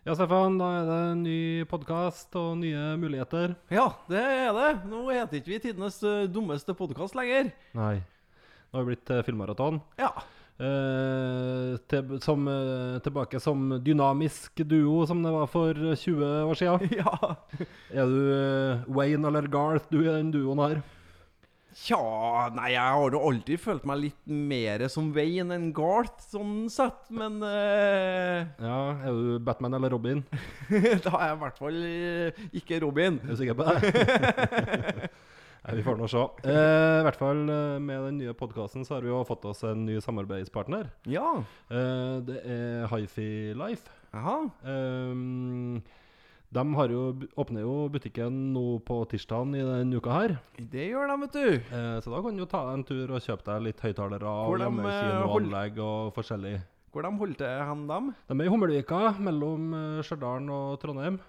Ja, Stefan, da er det en ny podkast og nye muligheter. Ja, det er det. Nå heter ikke vi tidenes eh, dummeste podkast lenger. Nei. Nå har vi blitt eh, filmmaraton. Ja. Eh, til, som, eh, tilbake som dynamisk duo, som det var for 20 år siden. ja. Er du Wayne eller Garth, du i den duoen her? Tja, nei, jeg har jo alltid følt meg litt mer som Wayne enn Garth, sånn sett, men uh... Ja, Er du Batman eller Robin? Da er jeg i hvert fall eh, ikke Robin. Er du sikker på det? Nei, Vi får nå se. Eh, I hvert fall eh, med den nye podkasten så har vi jo fått oss en ny samarbeidspartner. Ja. Eh, det er Hifi Life. Jaha. Um, de har jo, åpner jo butikken nå på tirsdagen i denne uka her. Det gjør de, vet du. Eh, så da kan du jo ta en tur og kjøpe deg litt høyttalere og hjemmekinoanlegg og forskjellig. Hvor de holdt til hen, dem? De er i Hummelvika, mellom eh, Stjørdal og Trondheim.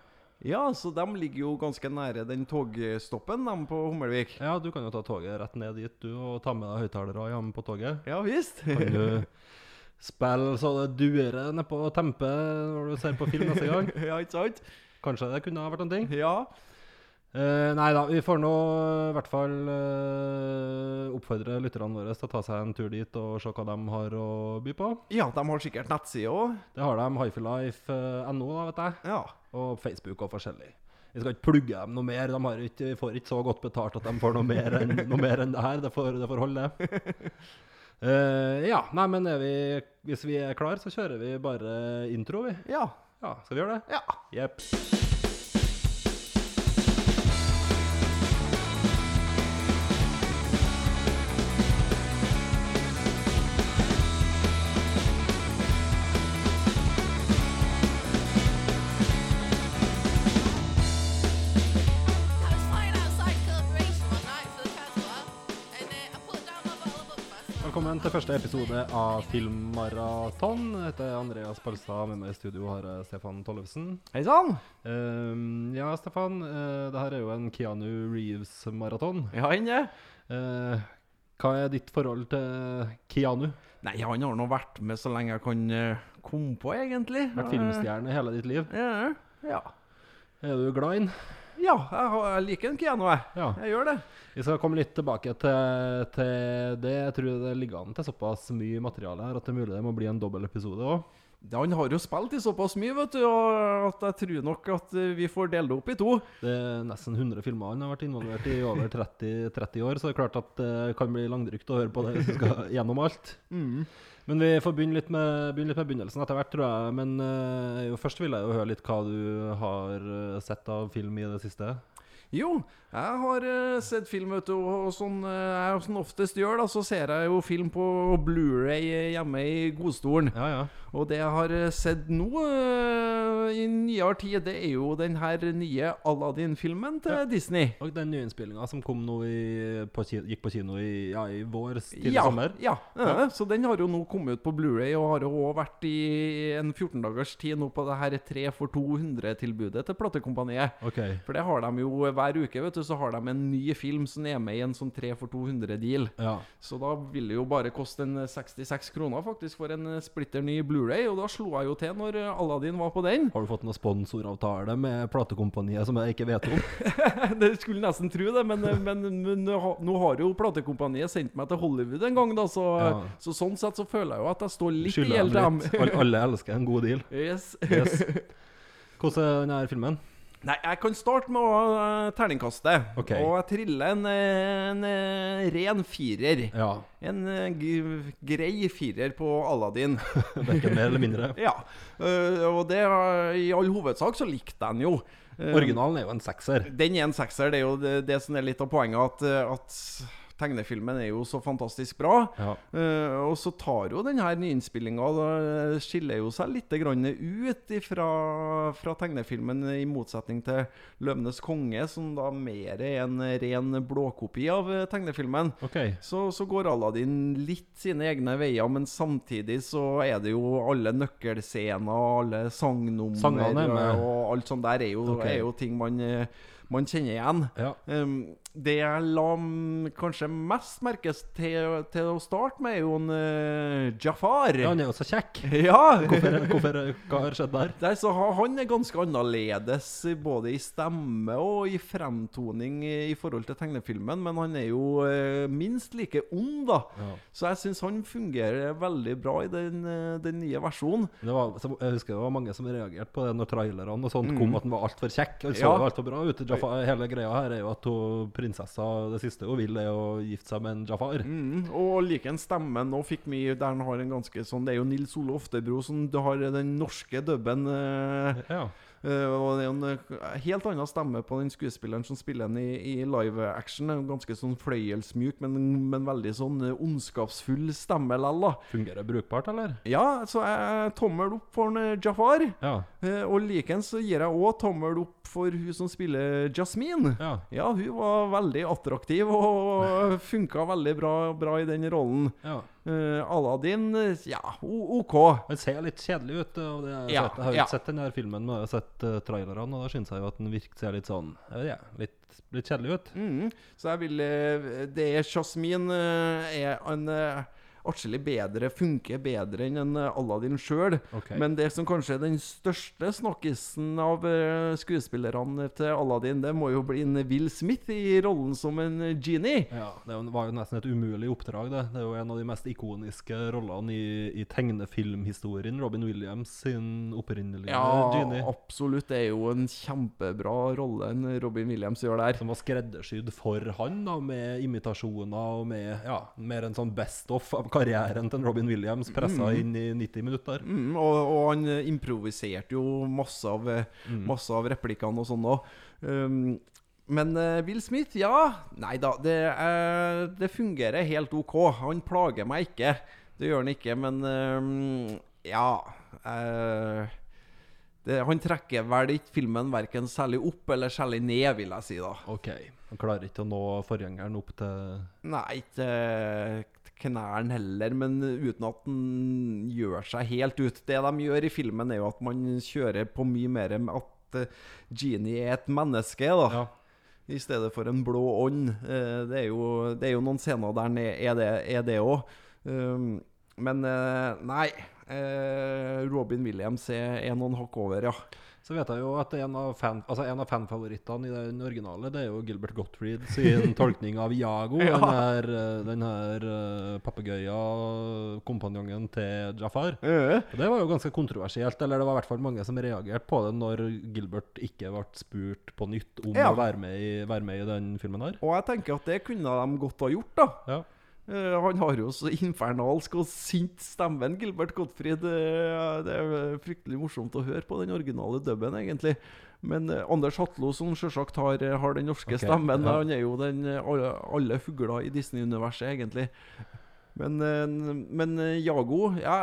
Ja, så de ligger jo ganske nære den togstoppen, de på Hummelvik. Ja, du kan jo ta toget rett ned dit, du, og ta med deg høyttalere hjemme på toget. Ja visst. Kan du spille så det durer nedpå på tempet når du ser på film neste gang? ja, ikke sant? Kanskje det kunne ha vært en ting? Ja. Uh, nei da, vi får nå i hvert fall uh, oppfordre lytterne våre til å ta seg en tur dit og se hva de har å by på. ja, de har sikkert nettside òg. Det har de, hifilife.no, da, vet jeg. Ja. Og Facebook og forskjellig. Vi skal ikke plugge dem noe mer. De har ikke, får ikke så godt betalt at de får noe mer enn, noe mer enn det her. Det får, det får holde. Eh, ja, nei, men vi, hvis vi er klar, så kjører vi bare intro, vi. ja. Ja, skal vi gjøre det? Ja. Jepp. Velkommen til første episode av Filmmaraton. Jeg heter Andreas Palstad. Med meg i studio har jeg Stefan Tollefsen. Hei sann. Uh, ja, Stefan. Uh, det her er jo en Keanu Reeves-maraton. Ja, inne. Uh, hva er ditt forhold til Keanu? Nei, han har nå vært med så lenge jeg kan eh, komme på, egentlig. Vært filmstjerne hele ditt liv. Ja. ja. Er du glad i den? Ja, jeg, liker en Keanu, jeg. Ja. Jeg gjør det. Vi skal komme litt tilbake til, til det. Jeg tror det ligger an til såpass mye materiale her at det er mulig det må bli en dobbel episode òg. Han har jo spilt i såpass mye, vet du, at jeg tror nok at eh, vi får dele det opp i to. Det er nesten 100 filmer han har vært involvert i i over 30, 30 år, så det er klart at det kan bli langdrygt å høre på det hvis du skal gjennom alt. Men vi får begynne litt med, begynne litt med begynnelsen etter hvert, tror jeg. Men uh, jo, først vil jeg jo høre litt hva du har eh, sett av film i det siste. Jo, jeg har uh, sett film, vet du, og sånn jeg uh, som oftest gjør, da, så ser jeg jo film på Blu-ray hjemme i godstolen. Ja, ja. Og det jeg har eh, sett nå uh, i nyere tid, det er jo den her nye Aladdin-filmen til Ja. Disney. Og den nyinnspillinga som kom nå i, på, gikk på kino i, ja, i vår, tidlig Ja, sommer. ja, Ja. ja. Så den har jo nå kommet ut på Blu-ray og har jo også vært i en 14 dagers tid nå på det her 3 for 200-tilbudet til platekompaniet. Okay. For det har de jo hver uke, vet du, så har de en ny film som er med i en sånn 3 for 200-deal. Ja. Så da vil det jo bare koste en 66 kroner faktisk for en splitter ny Blu-ray, og da slo jeg jo til når Aladdin var på den. Har du fått noen sponsoravtale med platekompaniet som jeg ikke vet om? det skulle nesten tro det, men, men, men nå har jo platekompaniet sendt meg til Hollywood en gang, da, så, Ja. så sånn sett så føler jeg jo at jeg står litt i gjeld til dem alle elsker en god deal. Yes. Yes. Hvordan er denne filmen? Nei, jeg kan starte med å uh, terningkaste. Okay. Og jeg triller en, en, en eh, ren firer. Ja. En eh, g grei firer på Aladdin. Verken mer eller mindre. ja. Uh, og det eh, I all hovedsak så likte jeg den jo. Eh, Originalen er jo en sekser. Den er en sekser. Det er jo det, det som er litt av poenget, at, eh, at tegnefilmen er jo så fantastisk bra. Ja. Uh, og så tar jo denne nyinnspillinga skiller jo seg litt grann ut ifra, fra tegnefilmen, i motsetning til 'Løvenes konge', som da mer er en ren blåkopi av eh, tegnefilmen. Okay. Så, så går Aladdin litt sine egne veier, men samtidig så er det jo alle nøkkelscener, alle sangnummer er og alt sånt der er jo, okay. er jo ting man, eh, man kjenner igjen. Ja. Um, det jeg la mm, kanskje mest merkes til, til å starte med, er jo en uh, Jafar. ja, han er jo så kjekk. Ja! Hvorfor, hvorfor, hva har skjedd der? Der, så Han er ganske annerledes både i stemme og i fremtoning i, forhold til tegnefilmen, men han er jo uh, minst like ond, da. Ja. Så jeg syns han fungerer veldig bra i den, eh, den nye versjonen. Det var, så, jeg husker det var mange som reagerte på det når trailerne og sånt kom, at han var altfor kjekk. Han så Ja. altfor bra ut. Jafar, hele greia her er jo at hun, prinsessa det siste hun vil, er å gifte seg med en Jafar. Mm, og liker en stemmen og fikk mye der han har en ganske sånn Det er jo Nils Ole Oftebro som har den norske dubben. eh, Ja. Eh, og det er jo en eh, helt annen stemme på den skuespilleren som spiller den i, i live action. Det Ganske sånn fløyelsmjuk, men, men veldig sånn eh, ondskapsfull stemme likevel. Fungerer brukbart, eller? Ja, så jeg tommel opp for Jafar. Ja. Og likens så gir jeg òg tommel opp for hun som spiller Jasmine. ja. Ja, hun var veldig attraktiv og funka veldig bra, bra i den rollen. ja. Eh, Aladdin, eh, ja, OK. Han ser litt kjedelig ut. Og det, jeg, Ja, sett, jeg har jo ja. ikke sett den her filmen, men jeg har sett uh, trailerne, og da syns jeg jo at den virker ser litt sånn vet litt, litt kjedelig ut. Mm, så jeg vil uh, Det er Jasmin eh, er en eh, atskillig bedre, funker bedre enn en eh, Aladdin sjøl. Okay. Men det som kanskje er den største snakkisen av eh, skuespillerne til Aladdin, det må jo bli en Will Smith i rollen som en genie. Ja, Det var jo nesten et umulig oppdrag. Det Det er jo en av de mest ikoniske rollene i, i tegnefilmhistorien. Robin Williams sin opprinnelige Ja, Genie. absolutt. Det er jo en kjempebra rolle en Robin Williams gjør der. Som var skreddersydd for han, da, med imitasjoner og med ja, mer en sånn best of av karrieren til Robin Williams pressa inn i 90 minutter. Mm, og, og han eh, improviserte jo masse av, eh, Mm. masse av replikkene og sånn òg. Um, men eh, Will Smith, ja Nei da, det, eh, det fungerer helt OK. Han plager meg ikke. Det gjør han ikke, men eh, ja Uh, det, Han trekker vel ikke filmen verken særlig opp eller særlig ned, vil jeg si, da. OK. Han klarer ikke å nå forgjengeren opp til Nei, ikke knærne heller, men uten at den gjør seg helt ut. Det de gjør i filmen, er jo at man kjører på mye mer med at eh, Genie er et menneske, da. Ja. I stedet for en blå ånd. Eh, det, er jo, det er jo noen scener der ne- er det òg. Um, men eh, nei. Robin Williams er, er noen hakk over, ja. Så vet jeg jo at en av, fan, altså en av fanfavorittene i den originale, det er jo Gilbert Gottfried sin tolkning av Iago. Ja. Den her, eh, den her uh, papegøya-kompanjongen til Jafar. Eh, det var jo ganske kontroversielt, eller det var i hvert fall mange som reagerte på det når Gilbert ikke ble spurt på nytt om Ja. å være med, i, være med i den filmen her. Og jeg tenker at det kunne de godt ha gjort, da. Ja. Eh, han har jo så infernalsk og sint stemmen, Gilbert Gottfried. Det er fryktelig morsomt å høre på den originale dubben, egentlig. Men eh, Anders Hatlo, som selvsagt har, har den norske okay, stemmen, ja. han er jo den eh, alle, alle fugler i Disney-universet, egentlig. Men, men Jago ja,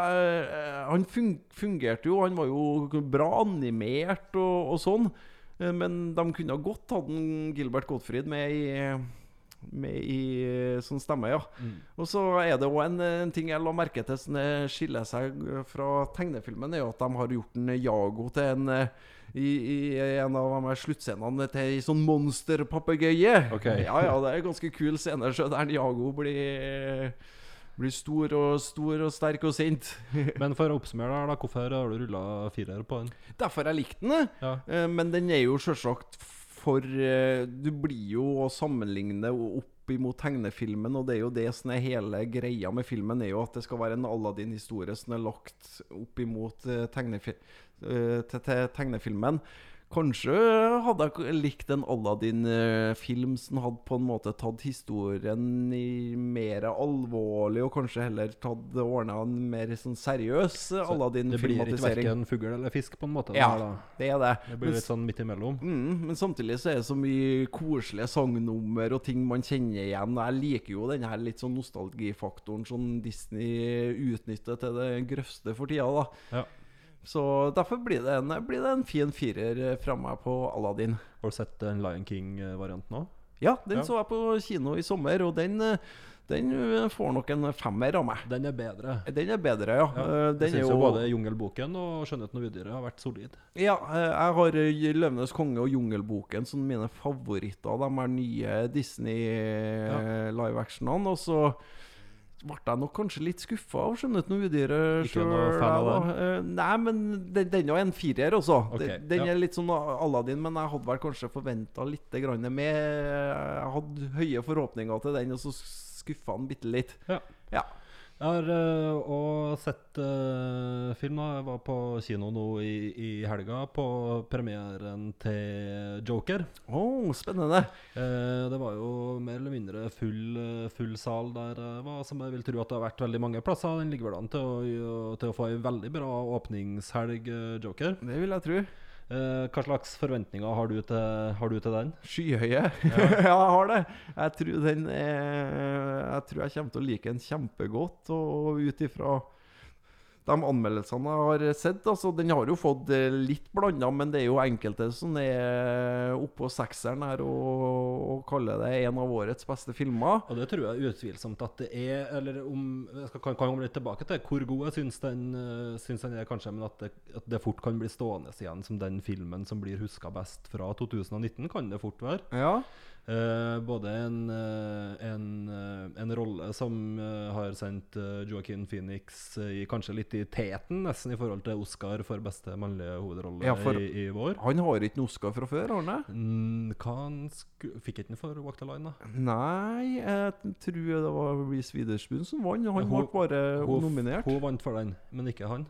Han fungerte jo. Han var jo bra animert og, og sånn. Men de kunne ha godt hatt Gilbert Gottfried med i med i eh, sånn stemme, ja. Mm. Og så er det òg en, en ting jeg la merke til som skiller seg eh, fra tegnefilmen, er jo at de har gjort en Jago til en eh, i, i en av de sluttscenene til ei sånn monsterpapegøye. Okay. Ja, ja, det er en ganske kul scene så der Jago blir blir stor og stor og sterk og sint. Men for å oppsummere, da, hvorfor har du rulla firer på den? Derfor jeg likte den. Ja. Eh, Men den er jo selvsagt for eh, Du blir jo å sammenligne opp imot tegnefilmen, og det er jo det som er hele greia med filmen, er jo at det skal være en Aladdin-historie som er lagt opp imot eh, tegnefi eh, til, til tegnefilmen. Kanskje hadde jeg likt en Aladdin-film som hadde på en måte tatt historien i mer alvorlig, og kanskje heller tatt ordna en mer sånn seriøs Så Det blir ikke Aladdin-filmatisering. verken fugl eller fisk, på en måte? Ja. det da. Det er det. Det blir Men litt sånn midt imellom. Mm, men samtidig så er det så mye koselige sangnummer og ting man kjenner igjen. Jeg liker jo den her litt sånn nostalgifaktoren som Disney utnytter til det grøvste for tida. da Ja. Så derfor blir det en, blir det en fin firer fra meg på Aladdin. Har du sett den Lion King-varianten òg? Ja, den Ja. så jeg på kino i sommer, og den, eh, Den eh, får nok en femmer av meg. Den er bedre. Den er bedre, ja. Ja, den jeg syns jo både 'Jungelboken' og 'Skjønnheten og udyret' har vært solid. Ja, eh, jeg har eh, 'Løvenes konge' og 'Jungelboken' som mine favoritter. De er nye Disney ja. live-actionene. Og så ble jeg nok kanskje litt skuffa av udyret' Ikke noe jeg, da. Eh, Nei, men den, den er en firer også. Okay, den den ja. er litt sånn Aladdin, men jeg hadde vel kanskje forventa litt mer. Jeg hadde høye forhåpninger til den, og så skuffa den bitte litt. Ja. Ja. Jeg har òg sett uh, film. da Jeg var på kino nå i, i helga, på premieren til Joker. Oh, spennende. Uh, det var jo mer eller mindre full, eh, full sal der uh, som jeg vil tro at det har vært veldig mange plasser. Den ligger vel an til å, til å få ei veldig bra åpningshelg, eh, Joker. Det vil jeg tro. Eh, hva slags forventninger har du til, har du til den? Skyhøye. Ja. jeg har det. Jeg tror den er Jeg tror jeg kommer til å like den kjempegodt. Og ut ifra de anmeldelsene jeg har sett altså Den har jo fått eh, litt blanda, men det er jo enkelte som er oppå sekseren her og, og kaller det en av årets beste filmer. Og det tror jeg utvilsomt at det er. Eller om Jeg skal, kan, komme litt tilbake til hvor god jeg syns den, eh, syns den er, kanskje, men at det, at det fort kan bli stående igjen som den filmen som blir huska best fra 2019, kan det fort være. Ja. Eh, både en, eh, en, eh, en rolle som har sendt uh, Joaquin Phoenix i, kanskje litt i teten, nesten i forhold til Oscar for beste mannlige hovedrolle Ja, i, i vår. Han har ikke noe Oscar fra før, har? Mm, han fikk ikke den for Walk the Line, da? Nei, jeg tror det var Reece Witherspoon som vant. Han ble bare Hun, nominert. hun vant for den, men ikke han.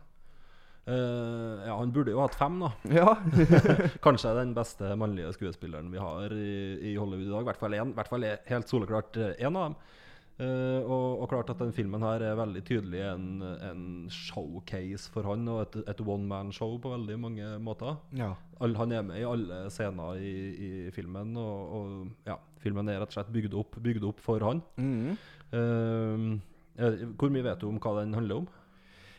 Eh, ja, han burde jo hatt fem, da. Ja. Kanskje den beste mannlige skuespilleren vi har i, i Hollywood i dag. I hvert fall én. hvert fall helt soleklart én av dem. Uh, og, og klart at den filmen her er veldig tydelig en, en showcase for han, og et, et one man-show på veldig mange måter. ja. All, han er med i alle scener i, i filmen, og, og ja, filmen er rett og slett bygd opp, bygd opp for han. Mm. Eh, eh, hvor mye vet du om hva den handler om?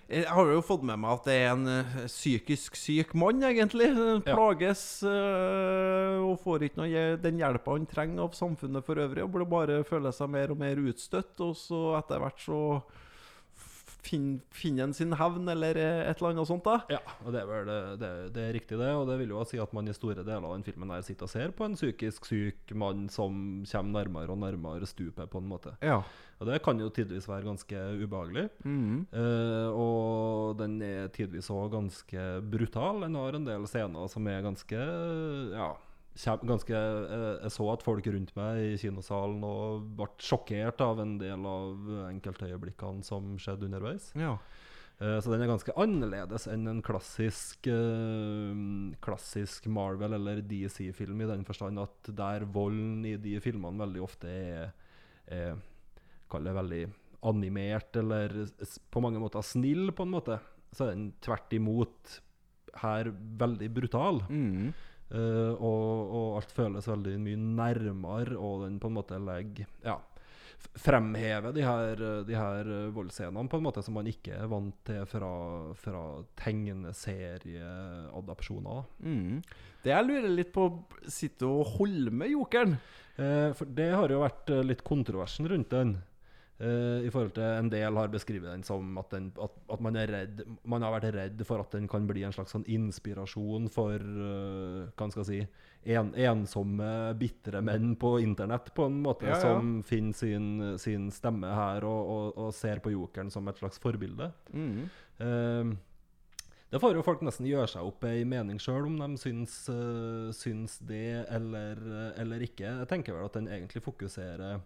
Jeg har jo fått med meg at det er en eh, psykisk syk mann, egentlig. Plages eh, og får ikke noe, den hjelpa han trenger av samfunnet for øvrig. Og burde bare føler seg mer og mer utstøtt. Og så etter hvert så fin- finne sin hevn, eller eh, et eller annet sånt. da Ja, og det er vel det, det, det er riktig, det. Og det vil jo si at man i store deler av den filmen her sitter og ser på en psykisk syk mann som kommer nærmere og nærmere stupet, på en måte. Ja. Og det kan jo tidvis være ganske ubehagelig. Mm. Eh, og den er tidvis òg ganske brutal. Den har en del scener som er ganske Ja, ganske eh, Jeg så at folk rundt meg i kinosalen og ble sjokkert av en del av enkeltøyeblikkene som skjedde underveis. ja. Eh, Så den er ganske annerledes enn en klassisk eh, Klassisk Marvel- eller DC-film, i den forstand at der volden i de filmene veldig ofte er, er Kall det veldig animert, eller på mange måter snill, på en måte. Så er den tvert imot her veldig brutal. Mhm. Eh, og, og alt føles veldig mye nærmere, og den på en måte legger Ja. f- Fremhever de her, de her eh, voldsscenene på en måte som man ikke er vant til fra, fra tegneserieadapsjoner. da. Mhm. Det jeg lurer litt på, sitter og holder med jokeren? Eh, for det har jo vært eh, litt kontroversen rundt den. Eh, I forhold til En del har beskrevet den som at, den, at, at man er redd Man har vært redd for at den kan bli en slags sånn inspirasjon for uh, Hva skal jeg si en, ensomme, bitre menn på internett, på en måte, Ja, ja. som finner sin, sin stemme her og, og, og ser på jokeren som et slags forbilde. Mm. Uh, det får jo folk nesten gjøre seg opp ei mening sjøl om de syns, eh, syns det eller, eller ikke. Jeg tenker vel at den egentlig fokuserer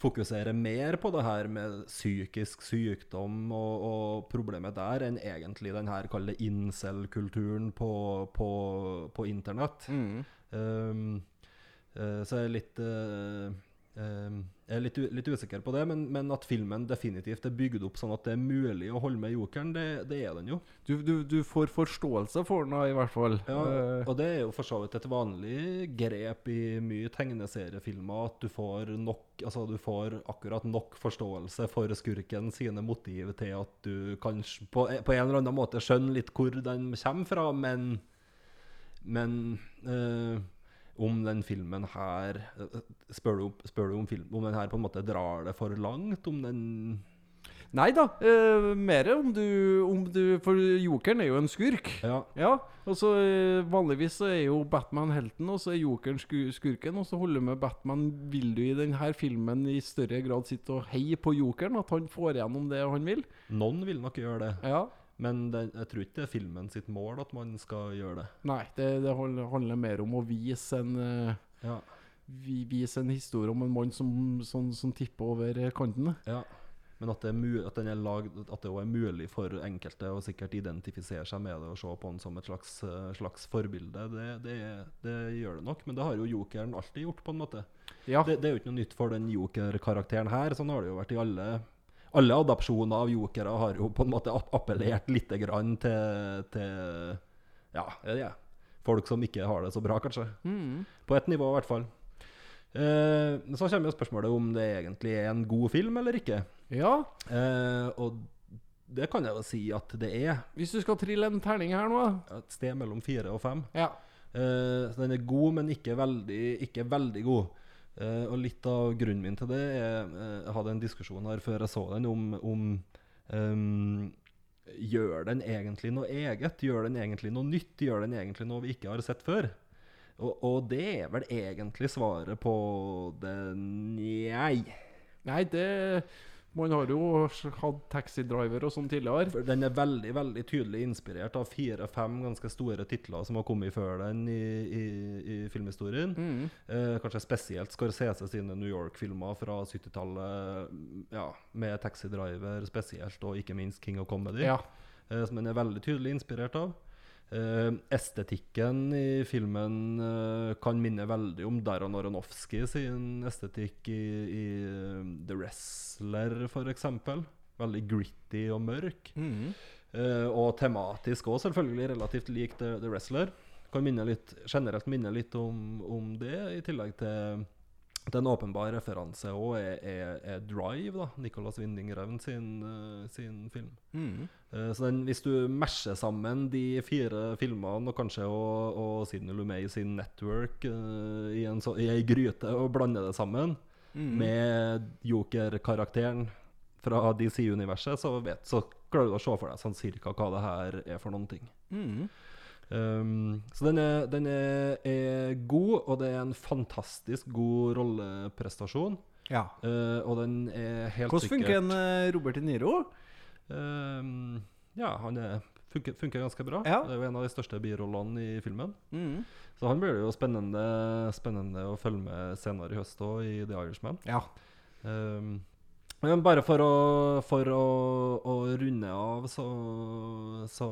Fokuserer mer på det her med psykisk sykdom og, og problemet der, enn egentlig den her kalde incel-kulturen på, på, på internett. Mm. Um, uh, så jeg er litt um, Jeg er litt, litt usikker på det, men, men at filmen definitivt er bygd opp sånn at det er mulig å holde med jokeren, det, det er den jo. Du, du, du får forståelse for den, i hvert fall. Ja, Eh, og det er jo for så vidt et vanlig grep i mye tegneseriefilmer at du får nok Altså du får akkurat nok forståelse for skurken sine motiv til at du kanskje på, på en eller annen måte skjønner litt hvor den kommer fra, men Men eh, om den filmen her eh, Spør du, spør du om, film, om den her på en måte drar det for langt? Om den Nei da, eh, mer om du, om du For jokeren er jo en skurk. Ja. Ja, og så eh, Vanligvis så er jo Batman helten, og så er jokeren sku skurken. Og så holder med Batman. Vil du i denne filmen i større grad sitte og heie på jokeren? At han får gjennom det han vil? Noen vil nok gjøre det, Ja. Men det, jeg tror ikke det er filmen sitt mål at man skal gjøre det. Nei, det, det handler mer om å vise en eh, Ja. vi- Vise en historie om en mann som, som, som tipper over kantene. kanten. ja. Men at, det er at den er lagd At det også er mulig for enkelte å sikkert identifisere seg med det og se på den som et slags, eh, slags forbilde, det, det, det gjør det nok. Men det har jo jokeren alltid gjort, på en måte. Ja. Det, det er jo ikke noe nytt for den joker-karakteren her. Sånn har det jo vært i alle Alle adopsjoner av jokere har jo på en måte appellert litt grann til, til Ja, det. Folk som ikke har det så bra, kanskje. Mm. På ett nivå, i hvert fall. Eh, så kommer jo spørsmålet om det egentlig er en god film eller ikke. ja. Eh, og det kan jeg jo si at det er. Hvis du skal trille en terning her nå Et sted mellom fire og fem. Ja. Eh, så den er god, men ikke veldig, ikke veldig god. Eh, og litt av grunnen min til det er eh, Jeg hadde en diskusjon her før jeg så den, om, om um, Gjør den egentlig noe eget? Gjør den egentlig noe nytt? Gjør den egentlig noe vi ikke har sett før? Og, og det er vel egentlig svaret på det Nei. Nei, det Man har jo hatt taxidriver og sånn tidligere. For den er veldig veldig tydelig inspirert av fire-fem ganske store titler som har kommet før den i, i, i filmhistorien. Mm. Eh, kanskje spesielt Scorsese sine New York-filmer fra 70-tallet. mm, Ja, med Taxi Driver spesielt, og ikke minst King of Comedy. Ja. eh, som den er veldig tydelig inspirert av. Eh, estetikken i filmen uh, kan minne veldig om Darren Aronofsky sin estetikk i, i eh, The Wrestler, f.eks. Veldig gritty og mørk. Mm. Uh, og tematisk òg, selvfølgelig relativt lik The, The Wrestler. Kan minne litt, generelt minne litt om, om det, i tillegg til at en åpenbar referanse òg er, er, er Drive, da, Nicolas Winding Refn sin, sin film. Mm. Eh, så den, hvis du masher sammen de fire filmene, og kanskje og, og Sidney Lumet sin Network uh, i, en så, i ei gryte, og blander det sammen Mm. med Joker-karakteren fra DC-universet, så, så klarer du å se for deg sånn cirka hva det her er for noen ting. Mm. Um, så den, er, den er, er god, og det er en fantastisk god rolleprestasjon. Ja. Uh, og den er helt Hvordan funker en Robert De Niro? Ehm, ja, han er, funker, funker ganske bra. Ja. Det er jo en av de største birollene i filmen. Mm. Så han blir det jo spennende, spennende å følge med senere i høst òg, i The Irishman. Ja. Um, men bare for å, for å, å runde av, så, så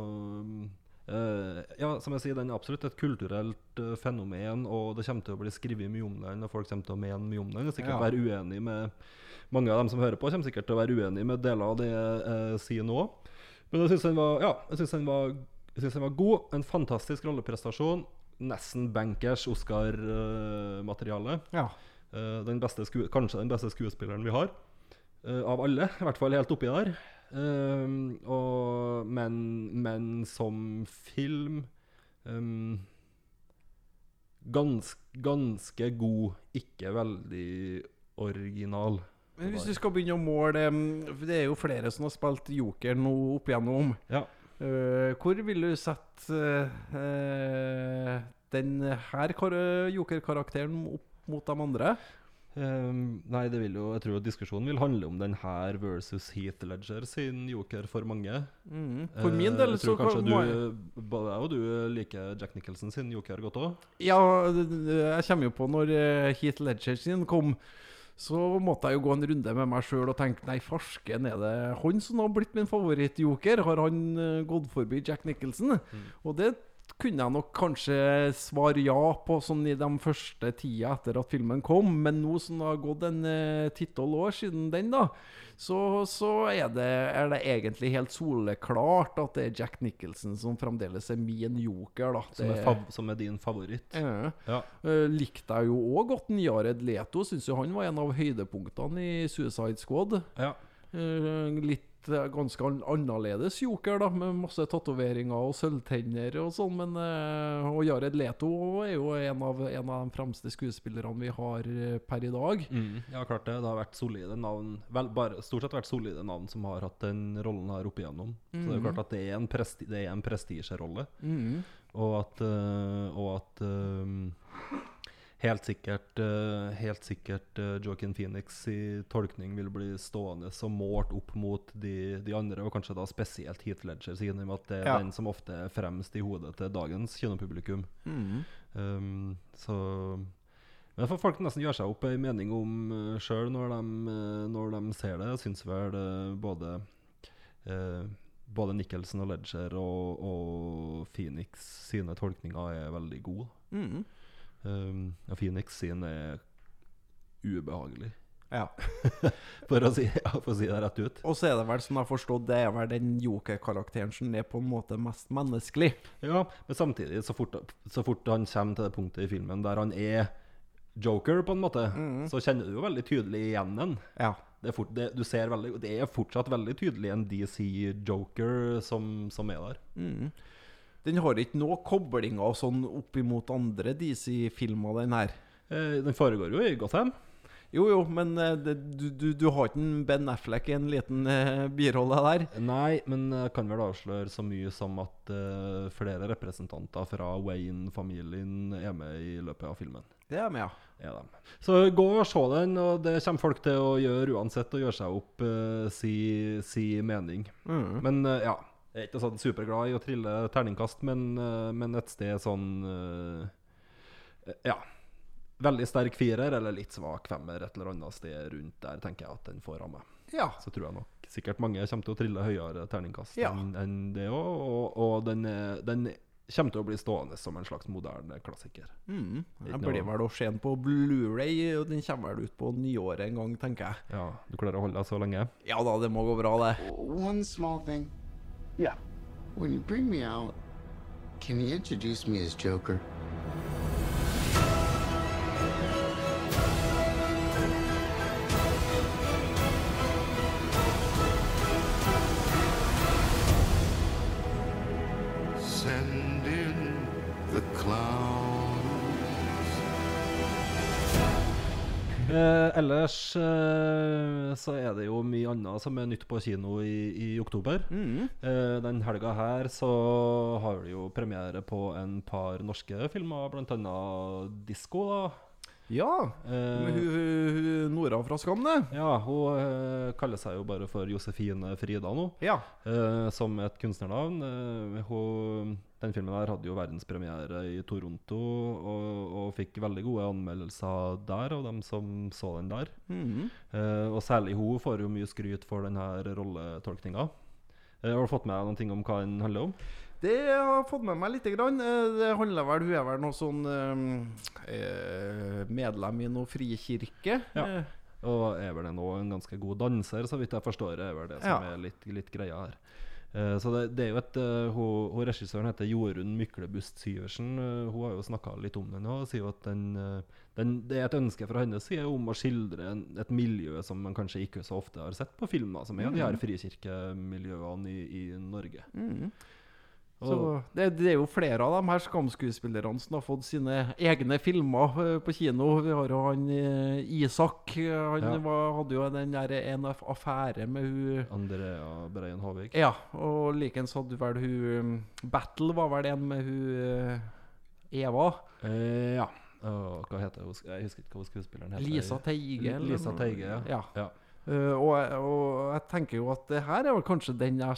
uh, Ja, som jeg sier, den er absolutt et kulturelt uh, fenomen, og det kommer til å bli skrevet mye om den, og folk kommer til å mene mye om den. Og sikkert Ja. være uenig med Mange av dem som hører på, kommer sikkert til å være uenig med deler av det jeg eh, sier nå. Men jeg syns den, var- ja, den, var- den var god. En fantastisk rolleprestasjon. Nesten bankers Oscar-materiale. ja. Eh, den kanskje den beste skuespilleren vi har. eh, av alle. I hvert fall helt oppi der. Og, men, men som film um, gans, Ganske god, ikke veldig original. Men hvis du skal begynne å måle mm, Det er jo flere som har spilt Joker nå opp igjennom. Ja. Uh, hvor vil du sette uh, den her jokerkarakteren opp mot de andre? Um, nei, det vil jo Jeg tror diskusjonen vil handle om den her versus Heath Ledger sin joker for mange. For min del uh, jeg så tror kanskje du, både jeg og du liker Jack Nicholson sin joker godt òg. Ja, jeg kommer jo på når Heath Ledger sin kom. Så måtte jeg jo gå en runde med meg sjøl og tenke Nei, farsken, er det han som har blitt min favorittjoker? Har han eh, gått forbi Jack Nicholson? Og det kunne jeg nok kanskje svare ja på sånn i de første tida etter at filmen kom. Men nå som det har gått en eh, ti-tolv år siden den, da, så, så er, det, er det egentlig helt soleklart at det er Jack Nicholson som fremdeles er min joker. da Som, er fav som er din favoritt. Ja. Ja. Uh, likte jeg jo òg godt Jared Leto. Syns jo han var en av høydepunktene i Suicide Squad. Ja. Uh, litt ganske annerledes joker, da, med masse tatoveringer og sølvtenner og sånn. Men eh, Og Jared Leto er jo en av, en av de fremste skuespillerne vi har eh, per i dag. Mm, ja, klart det. Det har vært solide navn vel, bare, Stort sett vært solide navn som har hatt den rollen her opp igjennom. Så det er jo klart at det er en, presti er en prestisjerolle. Mm. Og at, eh, og at eh, helt sikkert, eh, helt sikkert uh, Joaquin Phoenix i tolkning vil bli stående som målt opp mot de, de andre, og kanskje da spesielt Heath Ledger, siden og at det er Ja. den som ofte er fremst i hodet til dagens kinopublikum. Mm. Um, så Men får folk nesten gjøre seg opp ei mening om uh, sjøl når, de, eh, når de ser det. Jeg syns vel eh, både eh, både Nicholson og Ledger og, og Phoenix sine tolkninger er veldig gode. Mhm. Um, Phoenix sin er ubehagelig, Ja. for å si, for å si det rett ut. Og så er det vel, som jeg har forstått, det er vel den joker-karakteren som er på en måte mest menneskelig. Ja, men samtidig, så fort, så fort han kommer til det punktet i filmen der han er joker, på en måte, så kjenner du jo veldig tydelig igjen den. Ja. Det er, fort, det, du ser veldig, det er fortsatt veldig tydelig en DC-joker som, som er der. Mhm. Den har ikke noe koblinger sånn opp imot andre DC-filmer, den her. Eh, den foregår jo i Gotham. Jo, jo, men eh, det, du, du, du har ikke en Ben Affleck i en liten eh, birolle der? Nei, men jeg kan vel avsløre så mye som at eh, flere representanter fra Wayne-familien er med i løpet av filmen. Det er med, ja. Er de. Så gå og se den, og det kommer folk til å gjøre uansett, og gjøre seg opp eh, si, si mening. Mm. Men eh, ja, jeg er ikke sånn superglad i å trille terningkast, men, eh, men et sted sånn eh, Ja. Veldig sterk firer, eller litt svak femmer, et eller annet sted rundt der, tenker jeg at den får av meg. Ja. Så tror jeg nok sikkert mange kommer til å trille høyere terningkast Ja. enn det òg, og, og den, den kommer til å bli stående som en slags moderne klassiker. Jeg blir vel å se den på Blu-ray og den kommer vel ut på nyåret en gang, tenker jeg. Ja, Du klarer å holde deg så lenge? Ja da, det må gå bra, det. One small thing. Yeah. When you bring me out, can you introduce me as Joker? Eh, ellers eh, så er det jo mye annet som er nytt på kino i, i oktober. Mm. Eh, den helga her så har vi jo premiere på en par norske filmer, annet Disko. da. Ja. Uh, hun, Nora fra Skam, det. ja, hun uh, kaller seg jo bare for Josefine Frida nå, Ja. Uh, som et kunstnernavn. Hun, den filmen her hadde jo verdenspremiere i Toronto og, og fikk veldig gode anmeldelser der av dem som så den der. Mhm. Eh, og særlig hun får jo mye skryt for denne rolletolkninga. Har du fått med deg noen ting om hva den handler om? Det jeg har fått med meg lite grann. Eh, Det handler vel Hun er vel noe sånn eh, eh, medlem i noe frikirke. Ja. Eh, Og er vel nå en ganske god danser, så vidt jeg forstår. er vel det som Ja. er litt, litt greia her. Eh, så det, det er jo et uh, hun, hun Regissøren heter Jorunn Myklebust Syversen. Uh, hun har jo snakka litt om den og sier jo at den, den, det er et ønske fra hennes side om å skildre en, et miljø som man kanskje ikke så ofte har sett på filmer, som er de her frikirkemiljøene i, i Norge. mhm. Så det, det er jo flere av de her Skam-skuespillerne som har fått sine egne filmer eh, på kino. Vi har jo han eh, Isak. Han Ja. var, hadde jo den der en affære med hun Andrea Breien Havik. Ja, og likens hadde vel hun eh, Battle var vel en med hun eh, Eva. Eh, ja. Og hva heter hun? Jeg husker ikke hva skuespilleren heter. Lisa Teige. Lisa? Teige, ja. ja. ja. Eh, og, og jeg tenker jo at det her er vel kanskje den jeg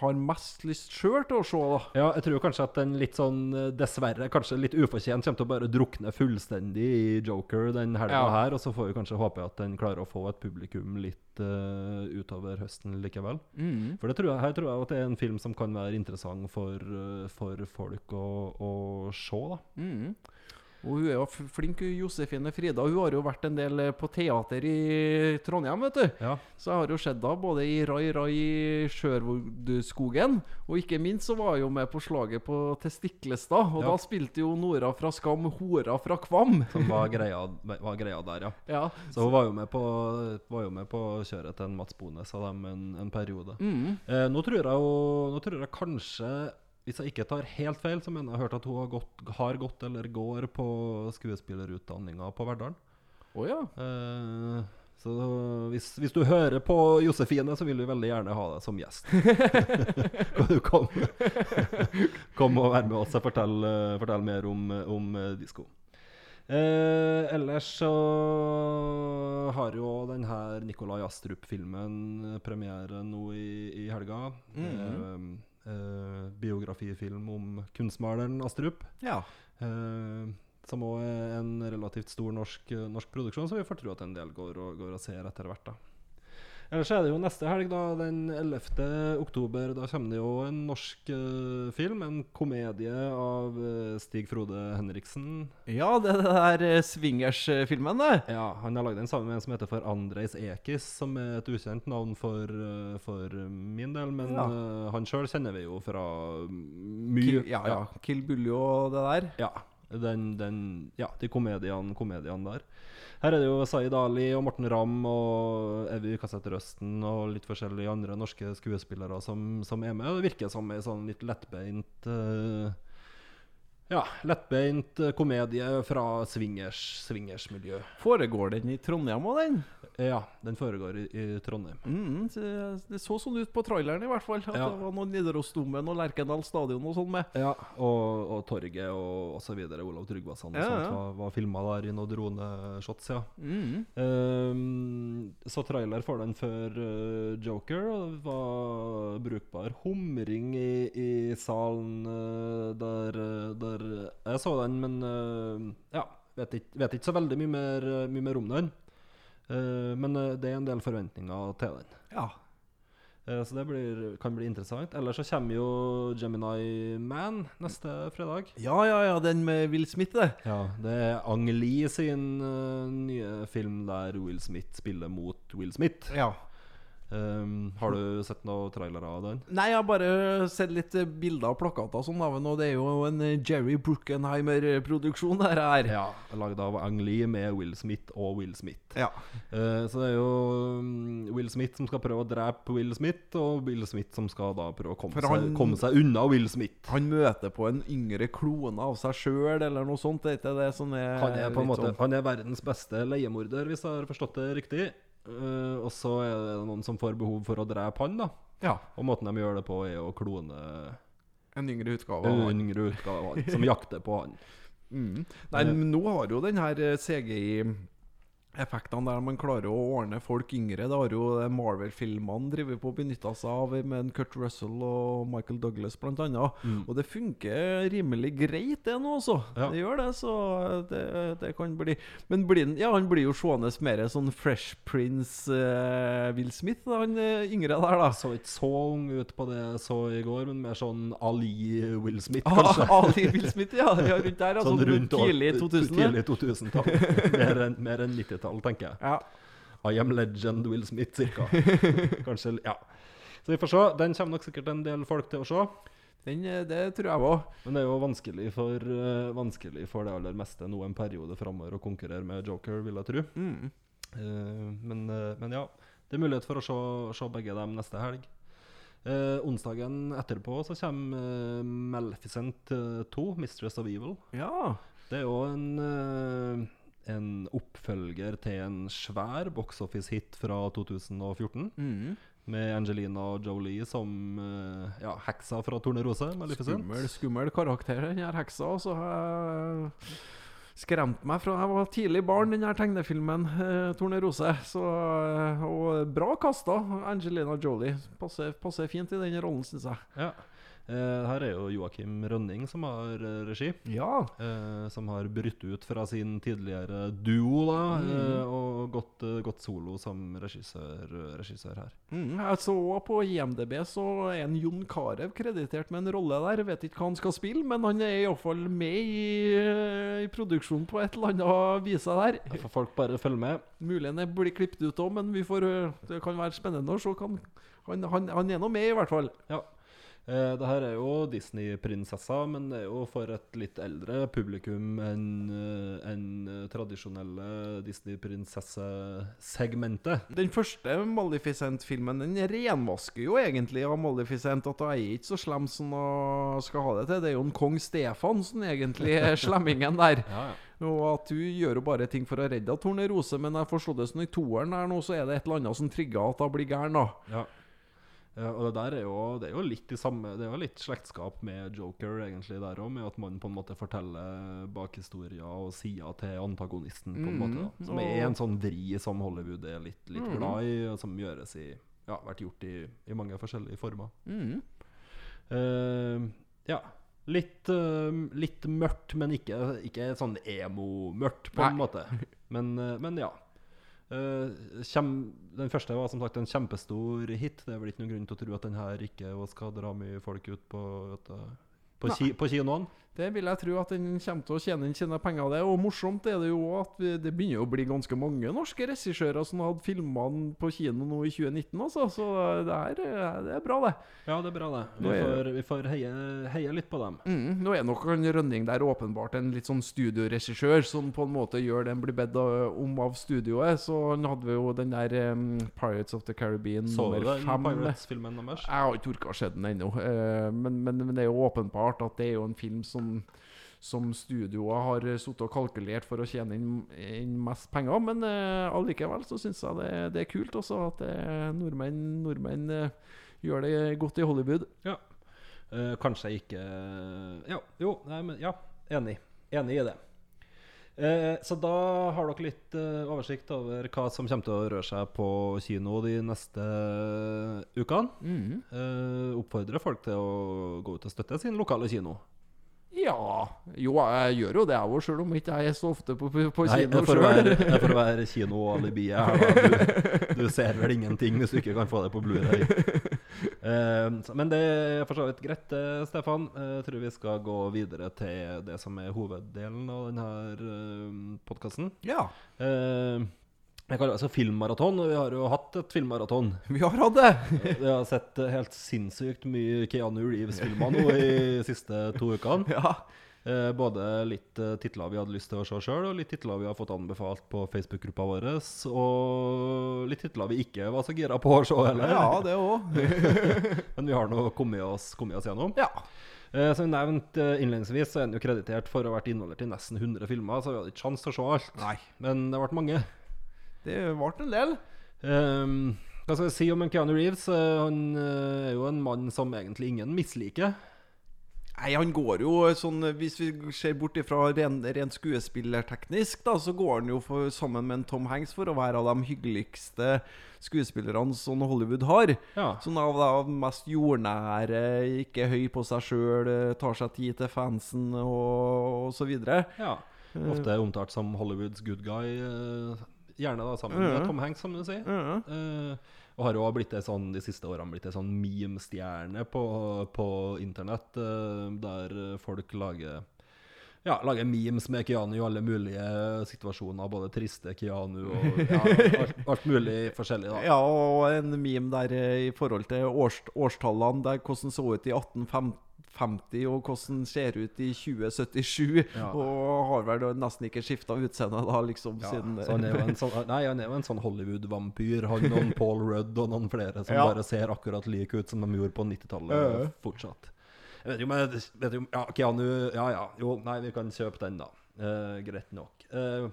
har mest lyst sjøl til å se, da. Ja, jeg tror kanskje at den litt sånn, eh, dessverre, kanskje litt ufortjent, kommer til å bare drukne fullstendig i Joker den helga Ja. her. Og så får vi kanskje håpe at den klarer å få et publikum litt uh, utover høsten likevel. Mm. For det tror jeg, her tror jeg at det er en film som kan være interessant for, for folk å, å se, da. Mm. Og hun er jo flink, Josefine Frida. Hun har jo vært en del eh, på teater i Trondheim, vet du. Ja. Så jeg har jo sett henne både i Rai Rai i Sherwoodskogen, og ikke minst så var hun jo med på slaget på Testiklestad. Og Ja. da spilte jo Nora fra Skam hora fra Kvam. Som var greia, var greia der, ja. Ja. Så hun var jo med på, var jo med på kjøret til en Mats Bones av dem en, en periode. Mm. Eh, nå, tror jeg nå tror jeg kanskje Hvis jeg ikke tar helt feil, så mener jeg hørt at hun har gått, har gått eller går på skuespillerutdanninga på Verdalen. Oh, ja. Eh, så hvis, hvis du hører på Josefine, så vil vi veldig gjerne ha deg som gjest. kan du komme kom og være med oss og fortelle, fortelle mer om, om eh, disko. Eh, ellers så har jo den her Nikolai Astrup-filmen premiere nå i, i helga. Mhm. Eh, eh, biografifilm om kunstmaleren Astrup. ja. Eh, som òg er en relativt stor norsk, norsk produksjon, så vi får tro at en del går og, går og ser etter hvert. da Ellers er det jo neste helg, da, den 11. oktober. Da kommer det jo en norsk uh, film. En komedie av uh, Stig Frode Henriksen. Ja, det er det der uh, swingers-filmen, det. Ja, Han har lagd den sammen med en som heter for Andrejs Ekis, som er et ukjent navn for, uh, for min del. Men Ja. han sjøl kjenner vi jo fra mye Kill, ja, ja. Kill Buljo og det der. Ja, den, den, ja de komediene, komediene der. Her er det jo Zaid Ali og Morten Ramm og Evy Kassett Røsten og litt forskjellige andre norske skuespillere som, som er med. Det virker som ei sånn litt lettbeint uh, Ja, lettbeint komedie fra swingers, swingersmiljø. Foregår den i Trondheim òg, den? Ja, den foregår i, i Trondheim. Mm, det så sånn ut på traileren, i hvert fall. At Ja. det var noe Nidarosdomen og Lerkendal stadion og sånn med. Ja, og, og Torget og, og så videre. Olav Tryggvason Ja, ja. var, var filma der i noen droneshots, ja. Mm. Um, så trailer for den før uh, Joker, og det var brukbar humring i, i salen uh, der, eh, der Jeg så den, men uh, ja, vet ikke, vet ikke så veldig mye mer, mye mer om den. Eh, men eh, det er en del forventninger til den. Ja. Eh, så det blir, kan bli interessant. Ellers så kommer jo Gemini Man neste fredag. ja, ja, ja, den med Will Smith, det. Ja, det er Ang Lee sin nye film der Will Smith spiller mot Will Smith. Ja. Um, har du sett noen trailere av den? Nei, jeg har bare sett litt eh, bilder og plakater sånn av den, og det er jo en eh, Jerry Bruckenheimer-produksjon, her. Ja. Lagd av Ang Lee med Will Smith og Will Smith. Ja. Uh, så det er jo um, Will Smith som skal prøve å drepe Will Smith, og Will Smith som skal da prøve å komme, han- seg, komme seg unna Will Smith. Han møter på en yngre klone av seg sjøl, eller noe sånt. Det er ikke det som er Han er på en måte sånn- Han er verdens beste leiemorder, hvis jeg har forstått det riktig. Eh, og så er det noen som får behov for å drepe han, da. Ja. Og måten de gjør det på, er å klone En yngre utgave av en han. yngre utgave av han, som jakter på han. Mm. Nei, men nå har jo den her eh, CGI-effektene der man klarer å ordne folk yngre. Det har jo Marvel-filmene drevet på å benytte seg av med en Kurt Russell og Michael Douglas blant annet. Og det funker rimelig greit, det nå, altså. Ja. Det gjør det, så det, det kan bli Men blir, ja, han blir jo seende mer sånn Fresh Prince eh, Will Smith, da, han eh, yngre der, da. Så ikke så ung ut på det jeg så i går, men mer sånn Ali Will Smith, Ah. Ali Will Smith, ja. ja rundt der. Altså, Sånn rundt tidlig 2000. Tidlig 2000-tall. mer enn mer enn 90-tall, tenker jeg. Ja. I am legend Will Smith, cirka. Kanskje, ja. Så vi får se. Den kommer nok sikkert en del folk til å se. Den, eh, det tror jeg òg. Men det er jo vanskelig for, uh, vanskelig for det aller meste nå en periode framover å konkurrere med Joker, vil jeg tro. Mm. Uh, men, uh, men ja, det er mulighet for å se, se begge dem neste helg. Onsdagen etterpå så kommer Maleficent eh, 2, 'Mistress of Evil'. Ja. Det er jo en, en oppfølger til en svær box office-hit fra 2014. Mm. Med Angelina Jolie som eh, ja, heksa fra Tornerose. Skummel, skummel karakter, den her heksa. Så jeg skremte meg fra jeg var tidlig barn, den her tegnefilmen eh, 'Tornerose'. Så, eh, og bra kasta, Angelina Jolie. Passer, passer fint i den rollen, syns jeg. Ja. Eh, her er jo Joakim Rønning som har eh, regi. Ja. Eh, som har brutt ut fra sin tidligere duo da, eh, og gått, gått solo som regissør, regissør her. Mm, jeg så på IMDb så er en Jon Carew kreditert med en rolle der. Jeg vet ikke hva han skal spille, men han er iallfall med i, i produksjonen på et eller annet vise der. Da får folk bare følge med. Mulig det blir klippet ut òg, men vi får, det kan være spennende å se. Han, han, han er nå med, i hvert fall. Ja. Eh, det her er jo Disney-prinsessa, men det er jo for et litt eldre publikum enn en eh, tradisjonelle Disney-prinsesse-segmentet. Den første Maleficent-filmen Den renvasker jo egentlig av Maleficent at hun er ikke så slem som hun skal ha det til. Det er jo en kong Stefan som egentlig er slemmingen der. Ja, ja. Og at hun gjør jo bare ting for å redde Tornerose, men jeg forstod det som i toeren her nå, så er det et eller annet som trigger at hun blir gæren, da. Ja. Ja, og det der er jo, det er jo litt i samme Det er jo litt slektskap med Joker, egentlig, der òg, med at man på en måte forteller bakhistorier og sider til antagonisten, på en måte. da Som er en sånn vri som Hollywood er litt, litt glad i, og som gjøres i Ja, vært gjort i, i mange forskjellige former. Mm. Uh, ja. Litt, uh, litt mørkt, men ikke, ikke sånn emo-mørkt, på en Nei. måte. Men, uh, men ja. Eh, kjem, den første var som sagt en kjempestor hit. Det er vel ikke noen grunn til å tro at den her ikke skal dra mye folk ut på, vet du, på, ki, på kinoen. Det vil jeg tro at den kommer til å tjene inn sine penger det. Og morsomt er det jo at vi, det begynner å bli ganske mange norske regissører som hadde filma den på kino nå i 2019, altså. Så det er, det er bra, det. Ja, det er bra, det. Vi er- får, vi får heie, heie litt på dem. Mm, nå er nok en Rønning der åpenbart en litt sånn studioregissør som på en måte gjør den blir bedt om av studioet. Så han hadde jo den der um, Pirates of the Caribbean Så du nummer den fem. Pirates-filmen deres? Jeg har ikke orka å se den ennå, Uh, men, men, men det er jo åpenbart at det er jo en film som som studioet har sittet og kalkulert for å tjene inn, inn mest penger. Men eh, allikevel så syns jeg det, det er kult også at eh, nordmenn, nordmenn eh, gjør det godt i Hollywood. Ja. Uh, kanskje ikke Ja, jo, nei, men ja. Enig. Enig i det. Eh, så da har dere litt eh, oversikt over hva som kommer til å røre seg på kino de neste ukene. Eh, oppfordrer folk til å gå ut og støtte sin lokale kino. Ja Jo, jeg gjør jo det, jeg òg, sjøl om ikke jeg er så ofte på, på, Nei, kino sjøl. det får være kinoalibiet her. Du, du ser vel ingenting hvis du ikke kan få det på Blu-ray. Uh, men det er for så vidt greit, eh, Stefan. Eh, Jeg tror vi skal gå videre til det som er hoveddelen av denne uh, podkasten. Ja, jeg kaller det altså filmmaraton, og vi har jo hatt et filmmaraton. vi har hatt det. Vi har sett eh, helt sinnssykt mye Keanu Reeves-filmer nå i de siste to ukene. Ja. Eh, både litt eh, titler vi hadde lyst til å se sjøl, og litt titler vi har fått anbefalt på Facebook-gruppa vår. Og litt titler vi ikke var så gira på å se heller. ja, det òg. Men vi har nå kommet oss, kommet oss gjennom. Ja. Eh, som nevnt nevnte innledningsvis, så er den jo kreditert for å ha vært involvert i nesten 100 filmer, så vi hadde ikke sjanse til å se alt. Nei. Men det ble mange. Det ble en del. Um, hva skal jeg si om en Keanu Reeves? Eh, han eh, er jo en mann som egentlig ingen misliker. Nei, han går jo sånn Hvis vi ser bort ifra ren, rent skuespillerteknisk, da, så går han jo for, sammen med en Tom Hanks for å være av de hyggeligste skuespillerne som Hollywood har. Ja. Sånn av de mest jordnære, ikke høy på seg sjøl, tar seg tid til fansen og, og så videre. ja. Ofte omtalt som Hollywoods good guy. Gjerne da sammen med Tom Hanks, som du sier. Eh, og har jo blitt det sånn, de siste årene blitt ei sånn meme-stjerne på, på internett, uh, der folk lager ja, lager memes med Keanu i alle mulige situasjoner. Både triste Keanu og ja, alt, alt mulig forskjellig. da Ja, og en meme der eh, i forhold til års, årstallene, der hvordan så ut i 1850 og hvordan ser ut i 2077. Ja. Og har vel nesten ikke skifta utseende da, liksom, Ja, siden så han er jo en sånn, nei, han er jo en sånn Hollywood-vampyr. Han og Paul Rudd og noen flere som Ja. bare ser akkurat like ut som de gjorde på 90-tallet Ja. fortsatt. Jeg vet jo, men vet jo, ja, Keanu Ja ja, jo, nei, vi kan kjøpe den, da. Uh, greit nok. Eh,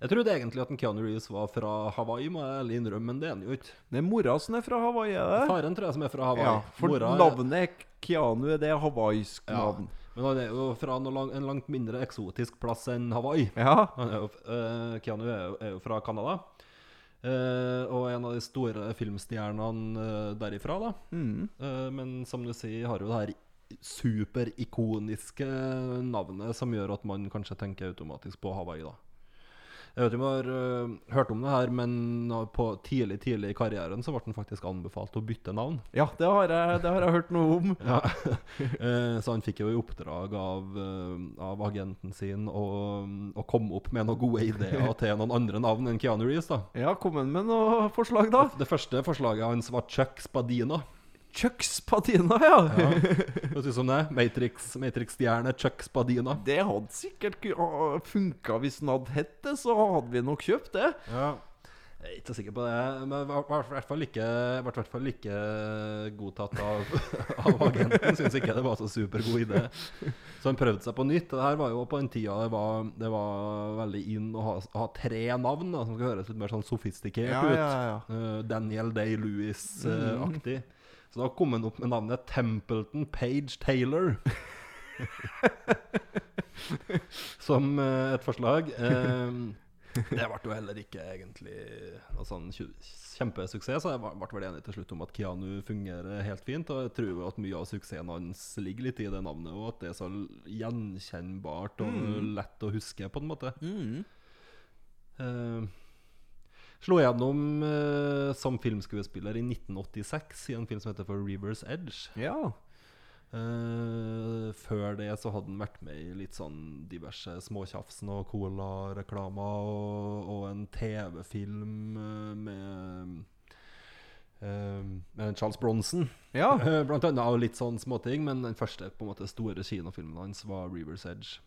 jeg trodde egentlig at en Keanu Reeves var fra Hawaii, må jeg ærlig innrømme, men det er han jo ikke. Det er mora som er fra Hawaii, er det? Faren tror jeg som er fra Hawaii. Ja, for Mora er- navnet Keanu er det hawaiisk Ja. navn. Men han er jo fra lang, en langt mindre eksotisk plass enn Hawaii. Ja. Han er jo, uh, Keanu er jo, er jo fra Canada. Uh, og en av de store filmstjernene uh, derifra, da. Mm. Uh, men som du sier, har jo det her superikoniske navnet som gjør at man kanskje tenker automatisk på Hawaii, da. Jeg vet ikke om du har uh, hørt om det her, men på tidlig tidlig i karrieren så ble han faktisk anbefalt å bytte navn. Ja, det har, jeg, det har jeg hørt noe om. Ja. uh, så han fikk jo i oppdrag av, uh, av agenten sin å, å komme opp med noen gode ideer til noen andre navn enn Keanu Reeves. da Ja, kom han med noen forslag, da? Det første forslaget hans var Chuck Spadina. Chucks Spadina, ja. Ja. Hva syns du om det? Matrix- Matrix-stjerne Chuck Spadina. Det hadde sikkert funka hvis den hadde hett det, så hadde vi nok kjøpt det. Ja. Jeg er ikke så sikker på det, men var var i hvert fall ikke, ble i hvert fall ikke godtatt av, av agenten. Syns ikke det var så supergod idé. Så han prøvde seg på nytt. Det her var jo på den tida det var, det var veldig in å ha, ha tre navn da, som skal høres litt mer sånn sofistikert Ja, ut. ja, ja. Uh, Daniel Day-Lewis-aktig. Så da kom han opp med navnet Templeton Page Taylor. Som eh, et forslag. Eh, det ble jo heller ikke egentlig noe sånn kjempesuksess, så jeg ble vel enig til slutt om at Keanu fungerer helt fint. Og jeg tror at mye av suksessen hans ligger litt i det navnet, og at det er så gjenkjennbart og lett å huske, på en måte. Eh, Slo gjennom eh, som filmskuespiller i 1986 i en film som heter For Rever's Edge. Ja. Eh, før det så hadde han vært med i litt sånn diverse småtjafsen og Cola-reklamer og, og en TV-film eh, med Uh, Charles Bronson. Ja. uh, Blant annet og litt sånn småting, men den første på en måte store kinofilmen hans var 'Rivers Edge'.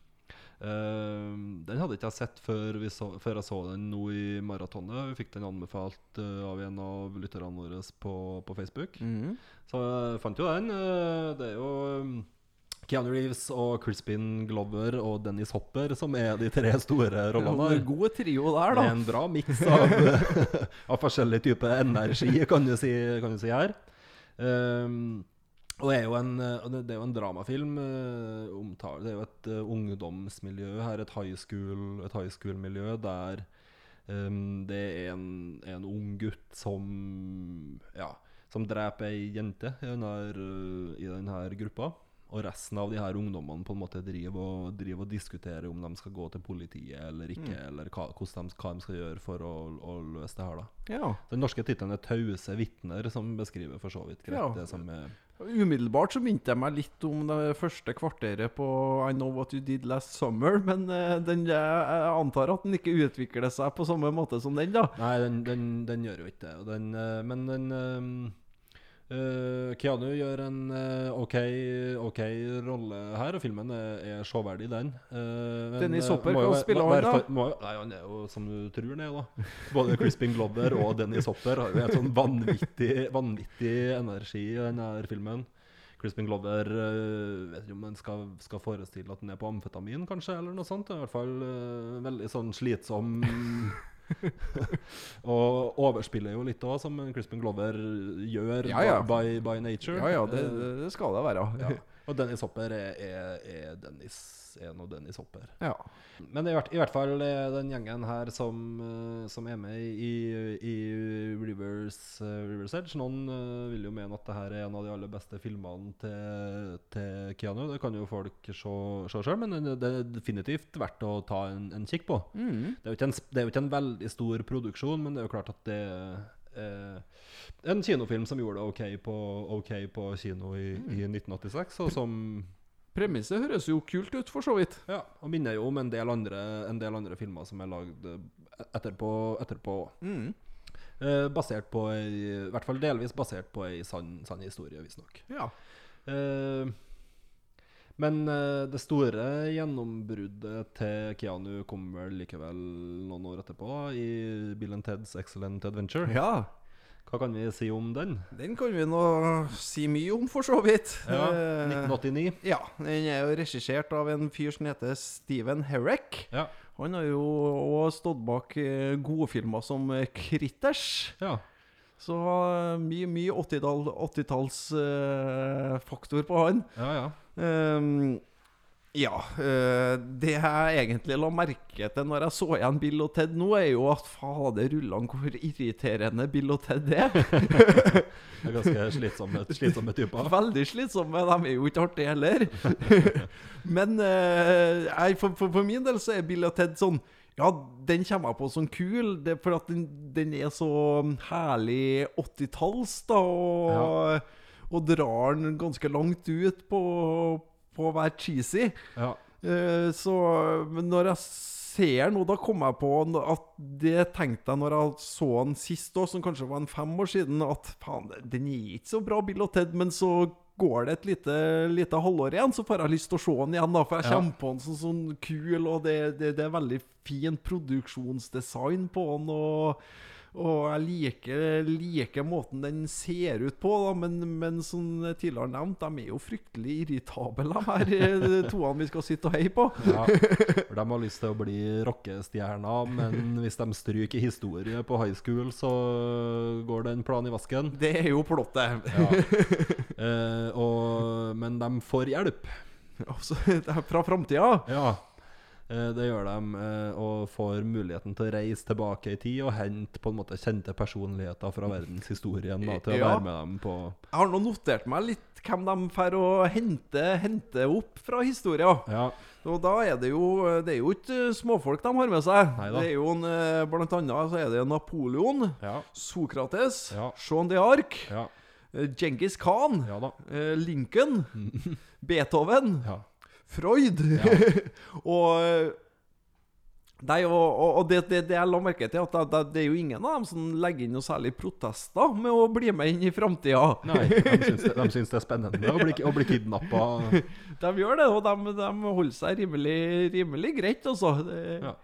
Eh, den hadde ikke jeg sett før, vi så, før jeg så den nå i maratonet. Vi fikk den anbefalt uh, av en av lytterne våre på, på Facebook. Mhm. Så jeg fant jo den. Uh, Det er jo um, Keanu Reeves og Crispin Glover og Dennis Hopper som er de tre store rollene En god trio der, er da. en bra miks av, av forskjellig type energi, kan du si, kan du si her. Um, og er en, eh, det er jo en dramafilm. eh, omtale. Det er jo et eh, ungdomsmiljø her, et high school- et high school-miljø der um, det er en, en ung gutt som Ja, som dreper ei jente i denne, i denne gruppa. Og resten av de her ungdommene på en måte driver og, driver og diskuterer om de skal gå til politiet eller ikke, eller hva, de, hva de skal gjøre for å, å løse det her. da Ja. Den norske tittelen er 'Tause vitner', som beskriver for så vidt greit Ja. det som er Umiddelbart så minte jeg meg litt om det første kvarteret på I Know What You Did Last Summer, men eh, den, jeg antar at den ikke utvikler seg på samme måte som den, da. Nei, den, den, den gjør jo ikke det. Den, eh, men den eh, Keanu gjør en uh, ok, okay rolle her, og filmen er, er showverdig, den. Uh, Dennis Hopper, kan spille han da? Nei, Han er jo som du tror han er, da. Både Crispin Glover og Dennis Hopper har jo helt sånn vanvittig, vanvittig energi i denne filmen. Crispin Glover uh, vet ikke om han skal, skal forestille at han er på amfetamin, kanskje, eller noe sånt. I hvert fall veldig sånn slitsom og overspiller jo litt òg, som Crispin Glover gjør Ja, ja. By, by nature. Ja ja, det, Eh, det, skal det være. ja. Og Dennis Hopper er, er, er Dennis er nå Dennis Hopper. Ja. Men i hvert, i hvert fall er den gjengen her som, eh, som er med i, i Rivers, eh, Rivers Edge Noen eh, vil jo mene at det her er en av de aller beste filmene til, til Keanu. Det kan jo folk se sjøl, men det er definitivt verdt å ta en, en kikk på. Mm. Det er, jo ikke en, det er jo ikke en veldig stor produksjon, men det er jo klart at det Eh, en kinofilm som gjorde det ok på, okay på kino i, i 1986, og som Premisset høres jo kult ut, for så vidt. ja, og minner jo om en del andre, en del andre filmer som er lagd eh, etterpå. etterpå. Mm. Eh, basert på ei, I hvert fall delvis basert på ei sann, sann historie, visstnok. Ja. Eh, men eh, det store gjennombruddet til Keanu kom vel likevel noen år etterpå, i Bill and Teds Excellent Adventure. ja. Hva kan vi si om den? Den kan vi nå si mye om, for så vidt. Ja, Eh, 1989. Ja, den er jo regissert av en fyr som heter Steven Herrick. Ja. Han har jo òg stått bak eh, gode filmer som eh, Critters. ja. Så eh, mye, mye 80-tallsfaktor 80-tallsfaktor på han. Ja, ja. Ehm, Ja. øh, det jeg egentlig la merke til når jeg så igjen Bill og Ted nå, er jo at fader rullan hvor irriterende Bill og Ted er. Det er ganske slitsomme, slitsomme typer. Veldig slitsomme. De er jo ikke artige heller. Men øh, jeg, for, for, for min del så er Bill og Ted sånn Ja, den kommer jeg på som kul, det, for at den, den er så herlig 80-talls, da. Og, og drar den ganske langt ut på, på å være cheesy. Ja. Uh, så når jeg ser nå, da kom jeg på at det tenkte jeg når jeg så den sist òg, som kanskje var en fem år siden, at faen, den er ikke så bra, Bill og Ted, men så går det et lite, lite halvår igjen, så får jeg lyst til å se den igjen, da, for jeg Ja. kommer på den som sånn kul, og det, det, det er veldig fin produksjonsdesign på den, og og jeg liker, liker måten den ser ut på, da, men, men som tidligere nevnt, de er jo fryktelig irritable, de her eh, toene vi skal sitte og heie på. Ja, for De har lyst til å bli rockestjerner, men hvis de stryker historie på high school, så går den planen i vasken. Det er jo plottet. Ja. Eh, og, men de får hjelp. Altså, det er fra framtida. Ja, det gjør de. eh, og får muligheten til å reise tilbake i tid og hente på en måte kjente personligheter fra verdenshistorien da, til å Ja. være med dem på Jeg har nå notert meg litt hvem de får å hente, hente opp fra historien. Ja, Og da er det jo Det er jo ikke småfolk de har med seg. Neida. Det er jo en, eh, Blant annet så er det Napoleon, ja, Sokrates, Ja. Jean d'Arc, ja, eh, Genghis Khan, ja da. eh, Lincoln, Beethoven, Ja. Freud og eh, Nei, og, og, og det, det, det jeg la merke til, at det, det, er jo ingen av dem som legger inn noe særlig protester med å bli med inn i framtida. Nei, de syns, de syns det er spennende å bli, å bli kidnappa. De gjør det, og de, de holder seg rimelig, rimelig greit, altså. Ja.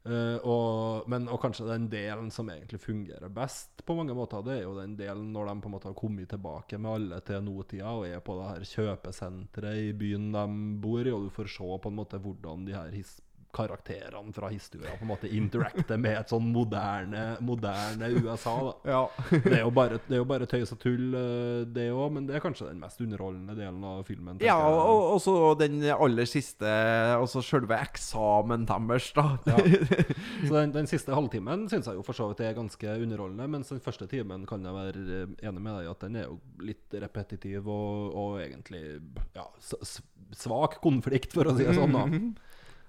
Eh, og, men, og kanskje den delen som egentlig fungerer best, på mange måter, det er jo den delen når de på en måte har kommet tilbake med alle til nåtida og er på det her kjøpesenteret i byen de bor i, og du får se på en måte hvordan de her his karakterene fra historien på en måte interacte med et sånn moderne, moderne USA. ja. Det er jo bare, det er jo bare tøys og tull, eh, det òg, men det er kanskje den mest underholdende delen av filmen. ja, og, og så den aller siste, altså selve eksamen deres, da. Så den, den siste halvtimen syns jeg jo for så vidt er ganske underholdende, mens den første timen kan jeg være eh, enig med deg i at den er jo litt repetitiv og, og egentlig ja, svak konflikt, for å si det sånn. da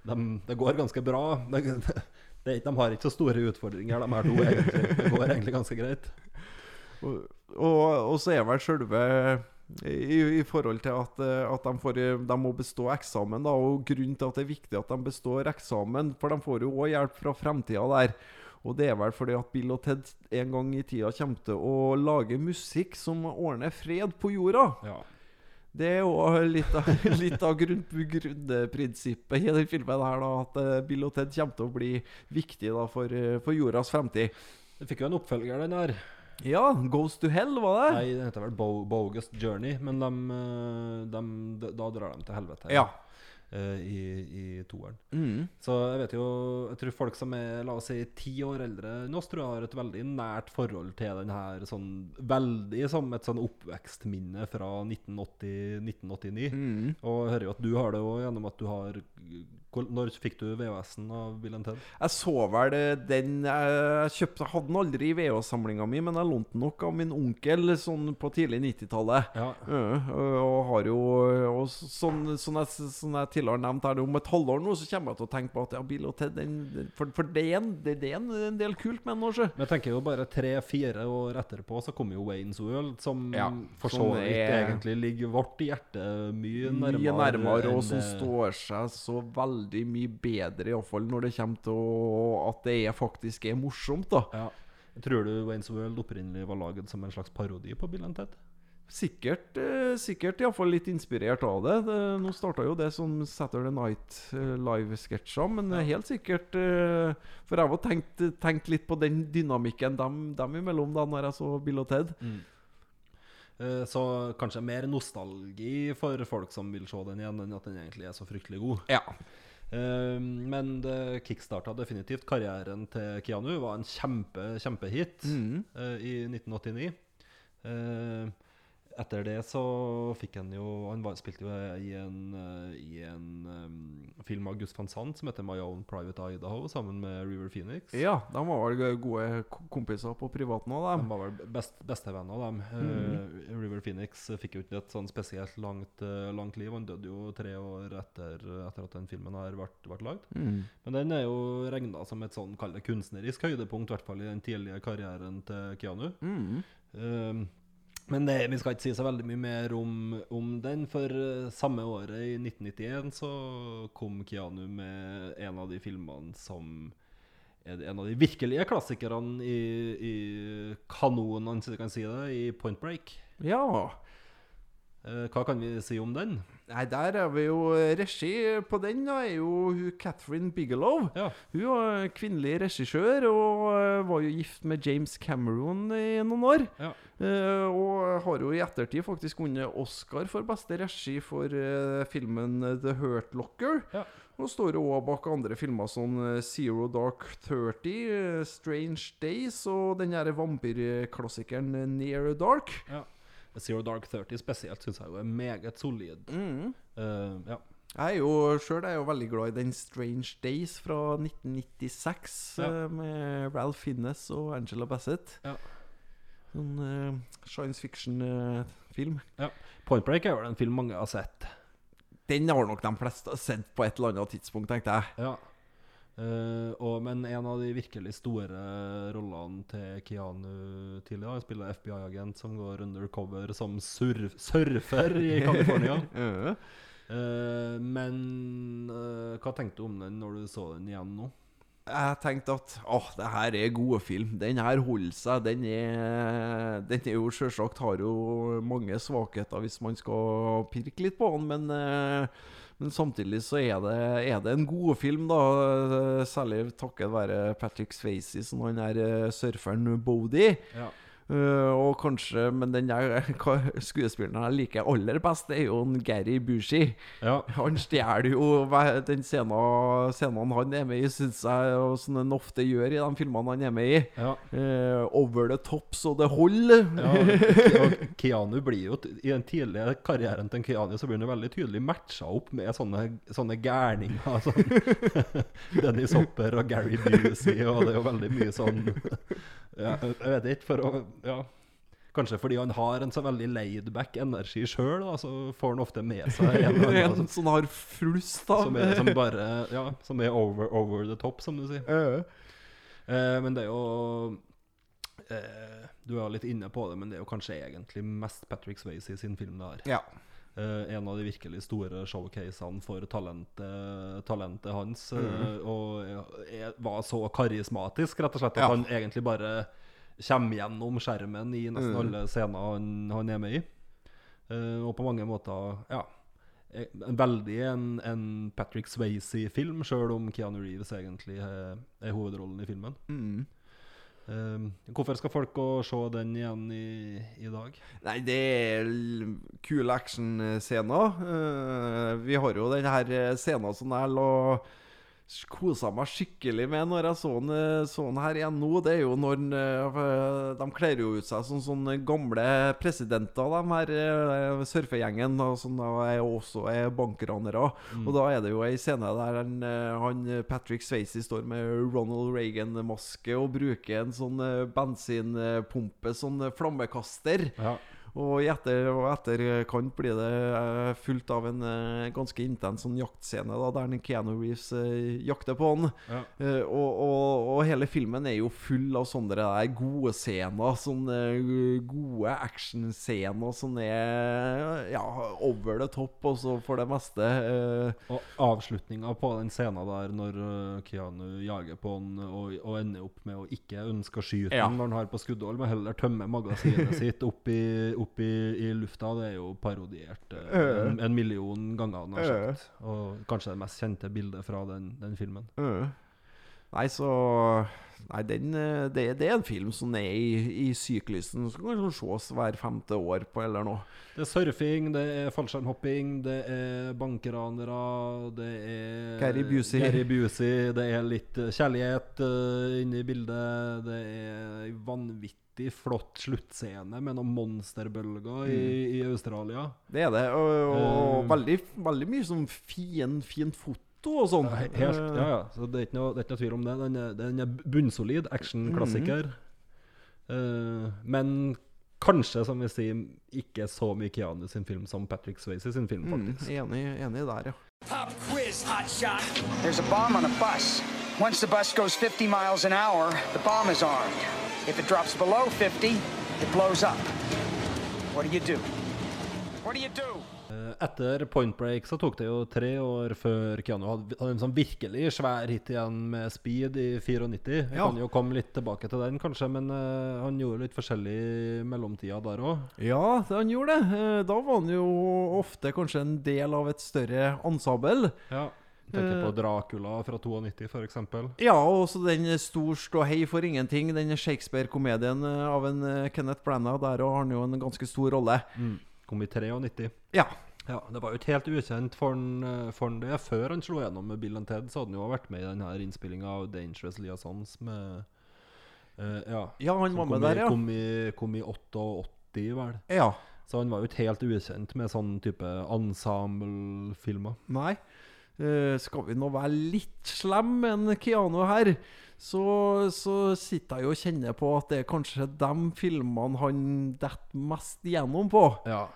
de, Det går ganske bra. De, de, de har ikke så store utfordringer, de her to, egentlig. Det går egentlig ganske greit. Og, og, og så er vel selve i, I forhold til at, at de, får, de må bestå eksamen, da, og grunnen til at det er viktig at de består eksamen, for de får jo òg hjelp fra fremtida der. Og det er vel fordi at Bill og Ted en gang i tida kommer til å lage musikk som ordner fred på jorda. Ja. Det er jo litt av, litt av grunn, grunnprinsippet i den filmen her, da, at eh, Bill og Ted kommer til å bli viktig da, for, eh, for jordas fremtid. Den fikk jo en oppfølger, den her. Ja, Goes to Hell, var det? Nei, den heter vel Bo Bogus Journey, men de, de, de, da drar de til helvete. Ja. eh, I, i toeren. Mm. Så jeg vet jo Jeg tror folk som er la oss si ti år eldre enn oss, tror jeg har et veldig nært forhold til den her sånn veldig som et sånn oppvekstminne fra 1980, 1989. Mm. Og jeg hører jo at du har det òg gjennom at du har Når fikk du VHS-en av Bill Ted? Jeg så vel eh, den Jeg kjøpte, hadde den aldri i VHS-samlinga mi, men jeg lånte den nok av min onkel sånn på tidlig 90-tallet. Ja. Uh, og har jo og sånn, sånn, jeg, sånn jeg tidligere nevnte her, om et halvår nå, så kommer jeg til å tenke på at ja, Bill Ted den, For, for det, er en, det, det er en, en del kult med den også. Men jeg tenker jo bare tre-fire år etterpå så kommer jo Waynes World, som Ja, for så vidt er- egentlig ligger vårt hjerte mye nærmere. Mye nærmere, og som det- står seg så veldig mye bedre, iallfall når det kommer til at det er, faktisk er morsomt, da. Ja. Tror du Waynes World opprinnelig var laget som en slags parodi på Bill Ted? Sikkert, eh, sikkert iallfall litt inspirert av det. det nå starta jo det som Saturday Night eh, Live-sketsjer, men ja. helt sikkert eh, For jeg har tenkt, tenkt litt på den dynamikken dem, dem imellom da når jeg så Bill og Ted. Eh, Så kanskje mer nostalgi for folk som vil se den igjen, enn at den egentlig er så fryktelig god. Ja. Eh, Men det kickstarta definitivt karrieren til Keanu. Var en kjempe, kjempehit Mm. eh, i 1989. Eh, etter det så fikk han jo Han var, spilte jo i en, eh, i en um, film av Gus van Sant som heter My Own Private Idaho, sammen med River Phoenix. Ja, de var vel gode kompiser på privaten òg, De de. var vel best, bestevenner, dem. Uh, River Phoenix fikk jo ikke et sånn spesielt langt, eh, langt liv. Han døde jo tre år etter, etter at den filmen her ble, ble lagd. Mm. Men den er jo regna som et sånn, kall det kunstnerisk høydepunkt, i hvert fall i den tidlige karrieren til Keanu. Mm. Um, men det, vi skal ikke si så veldig mye mer om, om den, for eh, samme året, i 1991, så kom Keanu med en av de filmene som er en av de virkelige klassikerne i, i kanonen, hvis du kan si det, i Point Break. Ja. Eh, hva kan vi si om den? Nei, der er vi jo Regi på den da er jo hun Catherine Bigelow. Ja, Hun var kvinnelig regissør og eh, var jo gift med James Cameron i noen år. ja. Eh, og har jo i ettertid faktisk vunnet Oscar for beste regi for eh, filmen The Hurt Locker. Ja. Og står jo også bak andre filmer som eh, Zero Dark 30, eh, Strange Days og den her vampyrklassikeren eh, Near Dark. ja. Zero Dark 30 spesielt syns jeg jo er meget solid. Mm. Uh, ja. Jeg er jo sjøl veldig glad i den Strange Days fra 1996 Ja. eh, med Ralph Finnes og Angela Bassett. Ja. Sånn uh, science fiction-film. Ja Point Break er vel en film mange har sett. Den har nok de fleste sett på et eller annet tidspunkt, tenkte jeg. Ja. Eh, og, men en av de virkelig store rollene til Keanu tidligere Han spiller FBI-agent som går undercover som surf surfer i California. Eh, men uh, hva tenkte du om den når du så den igjen nå? Jeg tenkte at åh, det her er gode film. Den her holder seg. Den er, den er jo selvsagt har jo mange svakheter hvis man skal pirke litt på den, men, men samtidig så er det, er det en god film, da. Særlig takket være Patrick Swayze som han er eh, surferen Bodie. Ja. Eh, og kanskje, men den der skuespilleren jeg liker aller best, er jo en Gary Bushy. ja. Han stjeler jo den scenen, scenen han er med i, syns jeg, og som han ofte gjør i de filmene han er med i. ja. Uh, over the top så det holder. Ja, og Keanu blir jo I den tidlige karrieren til Keanu Så blir han jo veldig tydelig matcha opp med sånne, sånne gærninger. Sånn. Dennis Hopper og Gary Busey, og det er jo veldig mye sånn ja, Jeg vet ikke, for å ja. Kanskje fordi han har en så veldig laidback energi sjøl, så får han ofte med seg en eller annen En som, som har flust, da. som, er, som bare Ja, som er over, over the top, som du sier. Uh. Eh, men det er jo eh, Du er litt inne på det, men det er jo kanskje egentlig mest Patrick Swayze sin film det her. ja. Eh, en av de virkelig store showcasene for talentet, talentet hans. eh, og er, var så karismatisk, rett og slett, at Ja. han egentlig bare kommer gjennom skjermen i nesten Mm. alle scener han, han er med i. Uh, og på mange måter, ja eh, en Veldig en, en Patrick Swayze-film, sjøl om Keanu Reeves egentlig er, er hovedrollen i filmen. Mm. Eh, hvorfor skal folk gå og se den igjen i, i dag? Nei, det er kule actionscener. Uh, vi har jo den her eh, scenen som jeg la kosa meg skikkelig med når jeg så den, eh, så den her igjen nå. Det er jo når eh, De kler jo ut seg som sånne gamle presidenter, de her eh, surfegjengen, og som er også er bankranere. Og da er det jo ei scene der han, han Patrick Swayze står med Ronald Reagan-maske og bruker en sånn bensinpumpe, sånn flammekaster. Ja. Og i etter, og etterkant blir det eh, fulgt av en eh, ganske intens sånn jaktscene da, der den Keanu Reeves eh, jakter på han. Ja. Og, og, og hele filmen er jo full av sånne der gode scener. Sånne gode actionscener som er ja, over the top, og så for det meste Og avslutninga på den scenen der når Keanu jager på han og, og ender opp med å ikke ønske å skyte Ja. han når han har på skuddhold, men heller tømme magasinet sitt opp i, opp i, i lufta, det er jo parodiert uh, en, en million ganger. nær sagt. Og kanskje det mest kjente bildet fra den, den filmen. Uh. Nei, så Nei, den, eh, det, det er en film som er i, i syklusen. Som kan ses hver femte år på eller noe. Det er surfing, det er fallskjermhopping, det er bankeranere, det er Gary Busey. Gary Busey, det er litt kjærlighet uh, inne i bildet. Det er vanvittig vanvittig flott sluttscene med noen monsterbølger i, i Australia. Det er det. Og, og um, veldig, veldig mye sånn fin, fint foto og sånn. He- Helt, ja, ja. Så det er ikke noe, det er ikke noe tvil om det. Den er, den er bunnsolid actionklassiker. Eh, men kanskje, som vi sier, ikke så mye Keanu sin film som Patrick Swayze sin film, Mm, faktisk. enig, enig der, ja. Pop quiz, hotshot. There's a bomb on a bus. Once the bus goes 50 miles an hour, the bomb is armed. If it drops below 50, it blows up. What do you do? What do you do? Eh, Etter Point Break så tok det jo tre år før Keanu hadde, en sånn virkelig svær hit igjen med Speed i 94. Jeg Ja. kan jo komme litt tilbake til den, kanskje, men uh, han gjorde litt forskjellig i mellomtida der òg. Ja, han gjorde det. Eh, Da var han jo ofte kanskje en del av et større ensemble. Ja. Tenker Eh. på Dracula fra 92, f.eks. Ja, og så den stor ståhei for ingenting, den Shakespeare-komedien eh, av en eh, Kenneth Branagh. Der har han jo en ganske stor rolle. Kom i 93. Ja. Ja, Det var jo ikke helt ukjent for han, eh, for han det. Før han slo gjennom med Bill and Ted, så hadde han jo vært med i denne innspillinga av Dangerous Liaisons med uh, Ja. Ja, han var med i- der, ja. Kom i, kom i 88, vel. Ja. Så han var jo ikke helt ukjent med sånn type ensemble-filmer. Nei. Eh, skal vi nå være litt slem med en Keanu her, så, så sitter jeg jo og kjenner på at det er kanskje de filmene han detter mest igjennom på. Ja.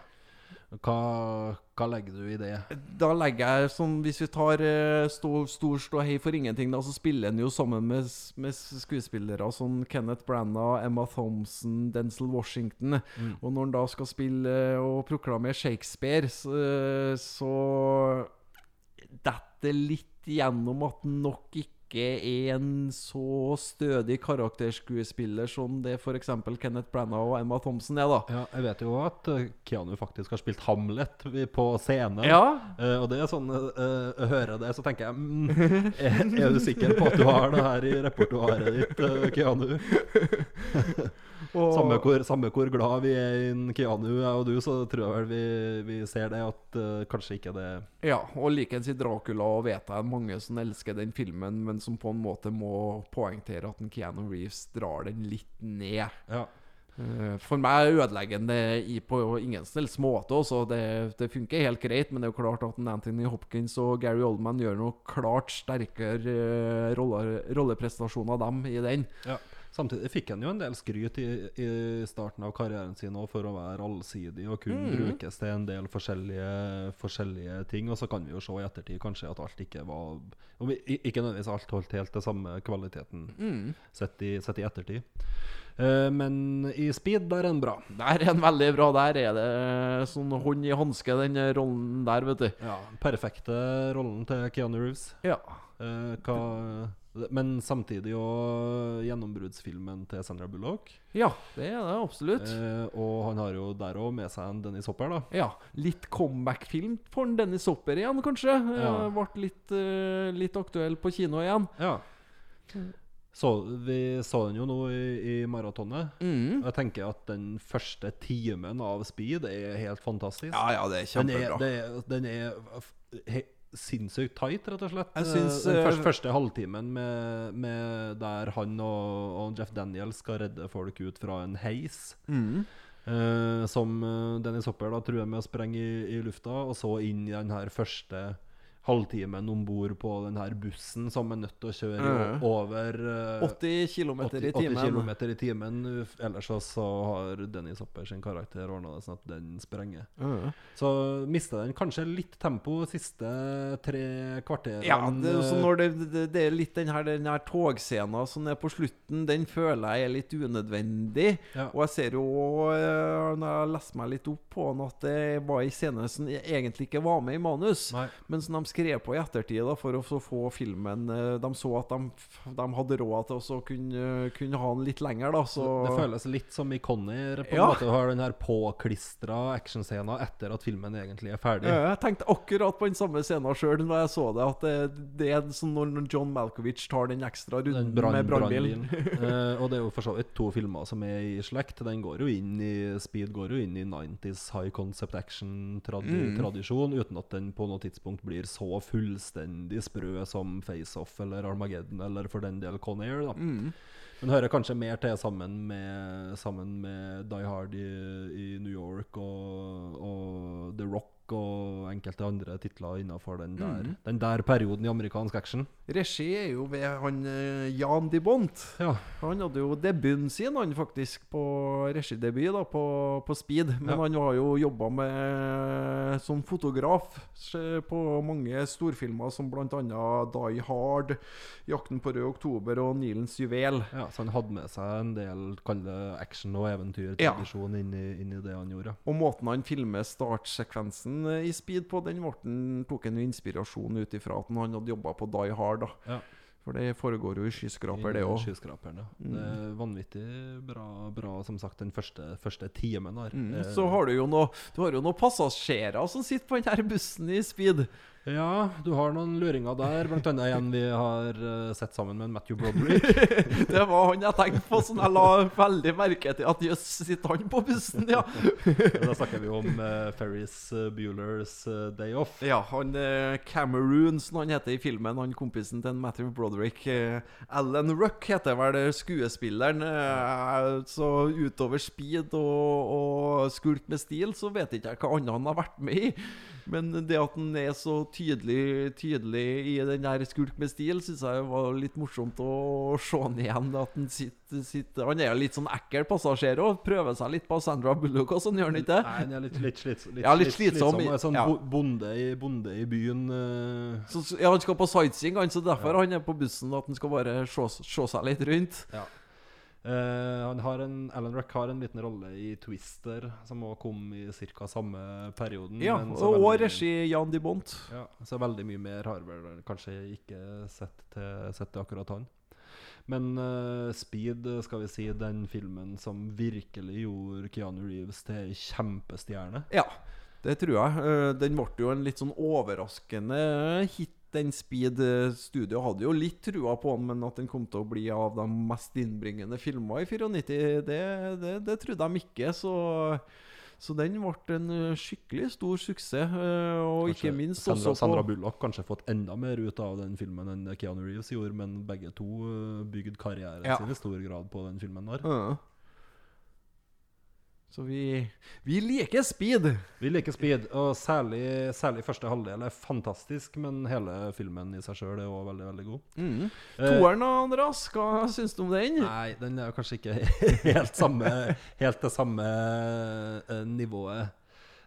Hva, hva legger du i det? Da legger jeg sånn Hvis vi tar eh, Stor stor ståhei for ingenting, da, så spiller han jo sammen med, med skuespillere som Kenneth Branagh, Emma Thompson, Denzil Washington. Og når han da skal spille eh, og proklamere Shakespeare, så, så detter litt gjennom at han nok ikke er en så stødig karakterskuespiller som det f.eks. Kenneth Branagh og Emma Thompson er, da. Ja, jeg vet jo at eh, Keanu faktisk har spilt Hamlet på scenen. Ja. Eh, og det er sånn eh, Jeg hører det, så tenker jeg mm, er, er du sikker på at du har det her i repertoaret ditt, eh, Keanu? Og- Samme hvor, samme hvor glad vi er i Keanu, jeg og du, så tror jeg vel vi, vi ser det at uh, kanskje ikke det Ja, og likeens i Dracula og vet jeg mange som elsker den filmen, men som på en måte må poengtere at en Keanu Reeves drar den litt ned. Ja. Eh, For meg er ødeleggende det på ingen som måte. Også. Det, det funker helt greit, men det er jo klart at Anthony Hopkins og Gary Oldman gjør noe klart sterkere eh, rolle, rolleprestasjoner av dem i den. Ja. Samtidig fikk han jo en del skryt i, i starten av karrieren sin for å være allsidig og kunne brukes til en del forskjellige, forskjellige ting. Og så kan vi jo se i ettertid kanskje at alt ikke var om Ikke nødvendigvis alt holdt helt til samme kvaliteten sett, i, sett i ettertid. Eh, men i speed, der er han bra. Der er han veldig bra. Der er det sånn hånd i hanske, den rollen der, vet du. Ja, Perfekte rollen til Keanu Reeves. Ja. Eh, hva, men samtidig jo gjennombruddsfilmen til Sandra Bullock. ja, det er det absolutt. Eh, og han har jo der òg med seg en Dennis Hopper, da. Ja, litt comeback-film for en Dennis Hopper igjen, kanskje. Ja. Eh, Ble litt, litt aktuell på kino igjen. Ja. Så, vi så den jo nå i, i maratonet. Mm. Jeg tenker at den første timen av Speed er helt fantastisk. Ja, ja, det er den er, kjempebra. det den er he, sinnssykt tight, rett og slett. Jeg syns, Eh, den eh, første, første halvtimen med, med der han og, og Jeff Daniels skal redde folk ut fra en heis. Mm. Eh, som eh, Dennis Hopper da truer med å sprenge i, i lufta, og så inn i den her første halvtimen om bord på den her bussen som er nødt til å kjøre mm. over uh, 80 km 80, i 80 timen. kilometer i timen. Ellers så, så har Dennis Hopper sin karakter ordna det sånn at den sprenger. Mm. Så mister den kanskje litt tempo siste tre kvarterene. Ja, det, er eh, når det, det, det er litt den her, den her togscenen som er på slutten, den føler jeg er litt unødvendig. Ja. Og jeg ser jo eh, når jeg leser meg litt opp på den, at det var en scene som egentlig ikke var med i manus. Nei. Men som de skrev på i ettertid da, for å få filmen eh, De så at de, de hadde råd til å kunne, kunne ha den litt lenger, da. Så Det føles litt som i Conner. På en Ja. måte Du har den her påklistra actionscena etter at filmen egentlig er ferdig. Ja, jeg tenkte akkurat på den samme scenen sjøl da jeg så det. At det, det er sånn når John Malkovich tar den ekstra Den runden brand, med brannbilen. Eh, og det er jo for så vidt to filmer som er i slekt. Den går jo inn i Speed går jo inn i 90s high concept Mm. action-tradisjon, uten at den på noe tidspunkt blir så så fullstendig sprø som Face-Off eller Armageddon, eller for den del Conair. da. Mm. Men hører kanskje mer til sammen med, sammen med Die Hard i, i New York og, og The Rock og enkelte andre titler innenfor den der, den der perioden i amerikansk action. Regi er jo ved han eh, Jan de Bont. Ja. Han hadde jo debuten sin, han faktisk, på regidebut da, på, på Speed. Men Ja. han har jo jobba med som fotograf på mange storfilmer som bl.a. Die Hard, 'Jakten på rød oktober' og 'Nilens juvel'. Ja, så han hadde med seg en del kalde action- og Ja. eventyrtradisjon inn, i, inn i det han gjorde. Og måten han filmer startsekvensen eh, i Speed på, den ble tok han jo inspirasjon ut ifra at han hadde jobba på Die Hard. da Ja. For det foregår jo i skyskraper, det òg. skyskraperen, ja. Det er vanvittig bra, bra, som sagt, den første, første timen der. Mm, Eh, så har du jo noe noen passasjerer som sitter på den her bussen i Speed. Ja, du har noen luringer der, blant annet en vi har uh, sett sammen med Matthew Broderick. Det var han jeg tenkte på, sånn jeg la veldig merke til at jøss, sitter han på bussen, ja. da snakker vi om uh, Ferris uh, Bueller's eh, Day Off. Ja, han uh, Cameroon, som han heter i filmen, han kompisen til Matthew Broderick. Alan Ruck heter vel skuespilleren. Så utover speed og, og skulk med stil, så vet ikke jeg hva annet han har vært med i. Men det at han er så tydelig, tydelig i den der skulk med stil, syns jeg var litt morsomt å se han igjen. At han sitter, sitter Han er jo litt sånn ekkel passasjer og prøver seg litt på Sandra Bullock og sånn, gjør han ikke? Nei, han er litt, litt, slits, litt, Ja, litt slitsom, slitsom. Sånn ja. bonde, i, bonde i byen. eh, Så, ja, Han skal på sightseeing, så derfor han er på bussen. At han skal bare se, se seg litt rundt. Ja. Han har en, Alan Rack har en liten rolle i Twister, som òg kom i ca. samme perioden. Ja, men så Og, veldig- regi Jan de Bont. Ja, så veldig mye mer har vel kanskje ikke sett til, sett til akkurat han. Men uh, Speed, skal vi si, den filmen som virkelig gjorde Keanu Reeves til ei kjempestjerne. Ja, det tror jeg. Uh, Den ble jo en litt sånn overraskende hit, den Speed. Eh, Studio hadde jo litt trua på den, men at den kom til å bli av de mest innbringende filmer i 94, det, det, det trodde de ikke. Så, så den ble en eh, skikkelig stor suksess. eh, Og ikke Kanskje minst Sandra, også Sandra Bullock kanskje fått enda mer ut av den filmen enn Keanu Reeves gjorde, men begge to bygde karrieren Ja. sin i stor grad på den filmen der. Ja. Så vi, vi liker speed. Vi liker speed, og særlig, særlig første halvdel er fantastisk, men hele filmen i seg sjøl er òg veldig, veldig god. Mm. Toeren Toeren, Andreas, hva syns du om den? Nei, den er kanskje ikke helt, samme, helt det samme eh, nivået.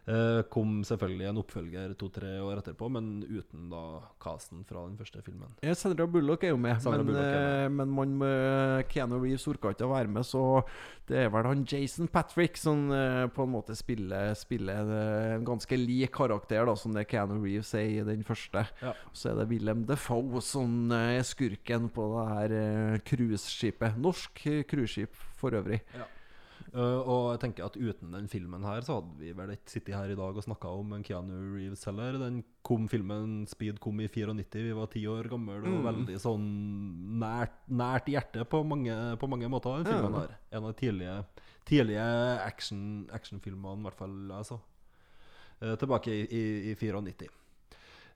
Eh, kom selvfølgelig en oppfølger to-tre år etterpå, men uten da casten fra den første filmen. Ja, Sandra Bullock er jo med, Sandra men, er eh, men man, med Keanu Reeves orka ikke å være med, så det er vel han Jason Patrick som eh, på en måte spiller, spiller eh, en ganske lik karakter da som det Keanu Reeves er i den første. Ja. Så er det Willem Defoe som eh, er skurken på det her eh, cruiseskipet. Norsk eh, cruiseskip for øvrig. Eh, og jeg tenker at uten den filmen her, så hadde vi vel ikke sittet her i dag og snakka om en Keanu Reeves heller. Den kom, filmen Speed kom i 94, vi var ti år gamle og veldig sånn nært, nært hjertet på mange, på mange måter, den filmen Ja. her. En av de tidlige, tidlige action, actionfilmene, i hvert fall jeg så. uh, tilbake i, i, i 94.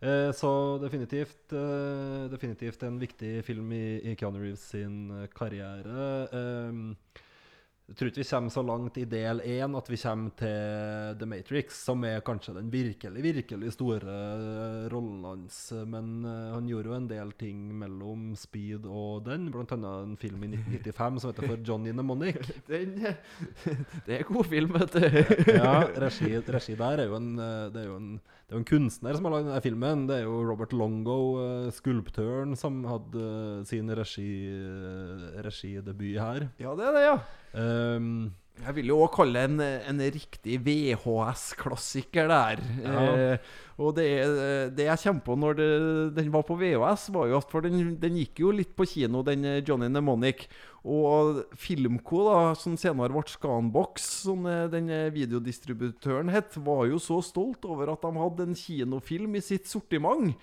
Eh, så definitivt eh, Definitivt en viktig film i, i Keanu Reeves sin karriere. Eh, jeg tror ikke vi kommer så langt i del én at vi kommer til The Matrix, som er kanskje den virkelig, virkelig store eh, rollen hans. Men eh, han gjorde jo en del ting mellom Speed og den, blant annet en film i 1995 som heter For Johnny Mnemonic. Den, det er god film, vet du. Ja, regi, regi der er jo en, eh, det er jo en, det er jo en kunstner som har lagd denne filmen. Det er jo Robert Longo, eh, skulptøren, som hadde eh, sin regi, eh, regidebut her. Ja, det er det, ja. Um, Jeg vil jo også kalle en, en riktig VHS-klassiker der. Ja. Eh, og det, det jeg kommer på når det, den var på VHS, var jo at for den, den gikk jo litt på kino, den Johnny Mnemonic. Og Filmco, da, som senere ble Scanbox, som den eh, videodistributøren het, var jo så stolt over at de hadde en kinofilm i sitt sortiment.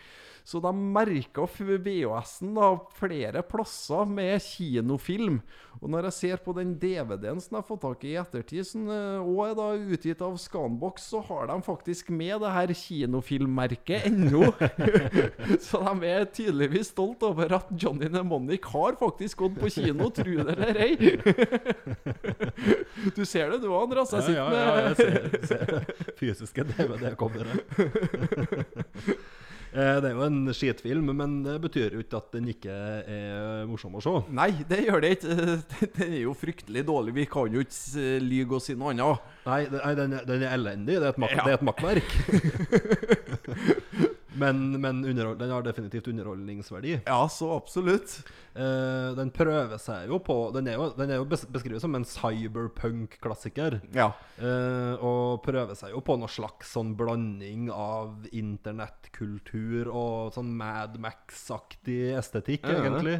Så de merka VHS-en flere plasser med kinofilm. Og når jeg ser på den DVD-en som jeg har fått tak i i ettertid, som òg også er da utgitt av Scanbox, så har de faktisk med det her kinofilmmerket ennå. så de er tydeligvis stolt over at Johnny Nemonic har faktisk gått på kino, tro det eller ei. du ser det du òg, Andreas. Jeg Ja, med ja, ja, jeg ser, ser fysiske DVD-coveret. Eh, Det er jo en skitfilm, men det betyr jo ikke at den ikke er morsom å se. Nei, det gjør det ikke. Den er jo fryktelig dårlig. Vi kan jo ikke lyve og si noe annet. Nei den, er, den er elendig. Det er et, mak Ja. det er et makkverk. men men den har definitivt underholdningsverdi. Ja, så absolutt. Uh, den prøver seg jo på Den er jo, den er jo beskrevet som en cyberpunk-klassiker. Ja. Uh, og prøver seg jo på noe slags sånn blanding av internettkultur og sånn Mad Max-aktig estetikk, egentlig.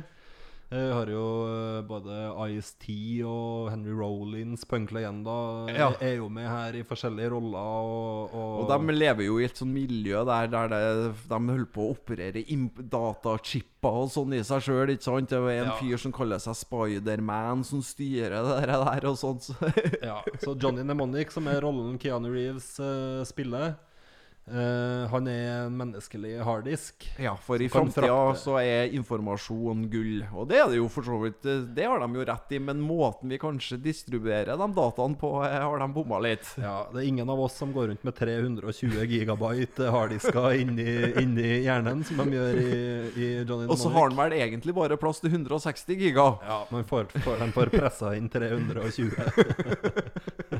Jeg har jo eh, både Ice-T og Henry Rollins, punklegenda, Ja. er jo med her i forskjellige roller. Og, og, Og de lever jo i et sånt miljø der, der det, de holder på å operere datachipper og sånn i seg sjøl. Det er en Ja. fyr som kaller seg Spiderman, som styrer det der, og sånt. Ja, så Johnny Mnemonic, som er rollen Keanu Reeves uh, spiller, eh, han er en menneskelig harddisk. Ja, for i framtida så er informasjon gull. Og det er det jo for så vidt. eh, Det har de jo rett i, men måten vi kanskje distribuerer de dataene på, eh, har de bomma litt. Ja, Det er ingen av oss som går rundt med 320 gigabyte harddisker inni, inni hjernen, som de gjør i, i Johnny Og så har han vel egentlig bare plass til 160 giga. Ja, man får, får, han får pressa inn 320.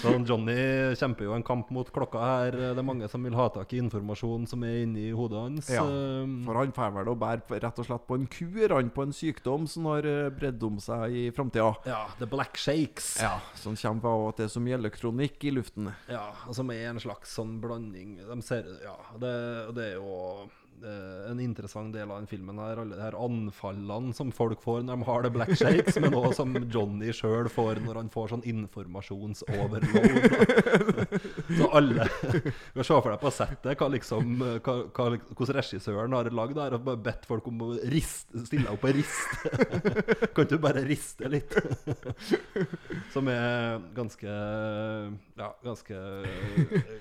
Så Johnny kjemper jo en kamp mot klokka her. Det er mange som vil ha tak i informasjon som er inni hodet hans. Ja, Um, For han får vel å bære rett og slett på en kur, han på en sykdom som har eh, bredd om seg i framtida. ja, The Black Shakes. Ja, som kommer av at det er så mye elektronikk i luften. Ja, og som er en slags sånn blanding De ser, ja, det, det er jo en interessant del av den filmen her. Alle de her anfallene som folk får når de har det black shakes, men også som Johnny sjøl får når han får sånn informasjonsoverload. Så alle kan se for deg på settet hva liksom hva, hva, hvordan regissøren har lagd der, og bare bedt folk om å riste, stille opp og riste. Kan du bare riste litt? Som er ganske Ja, ganske,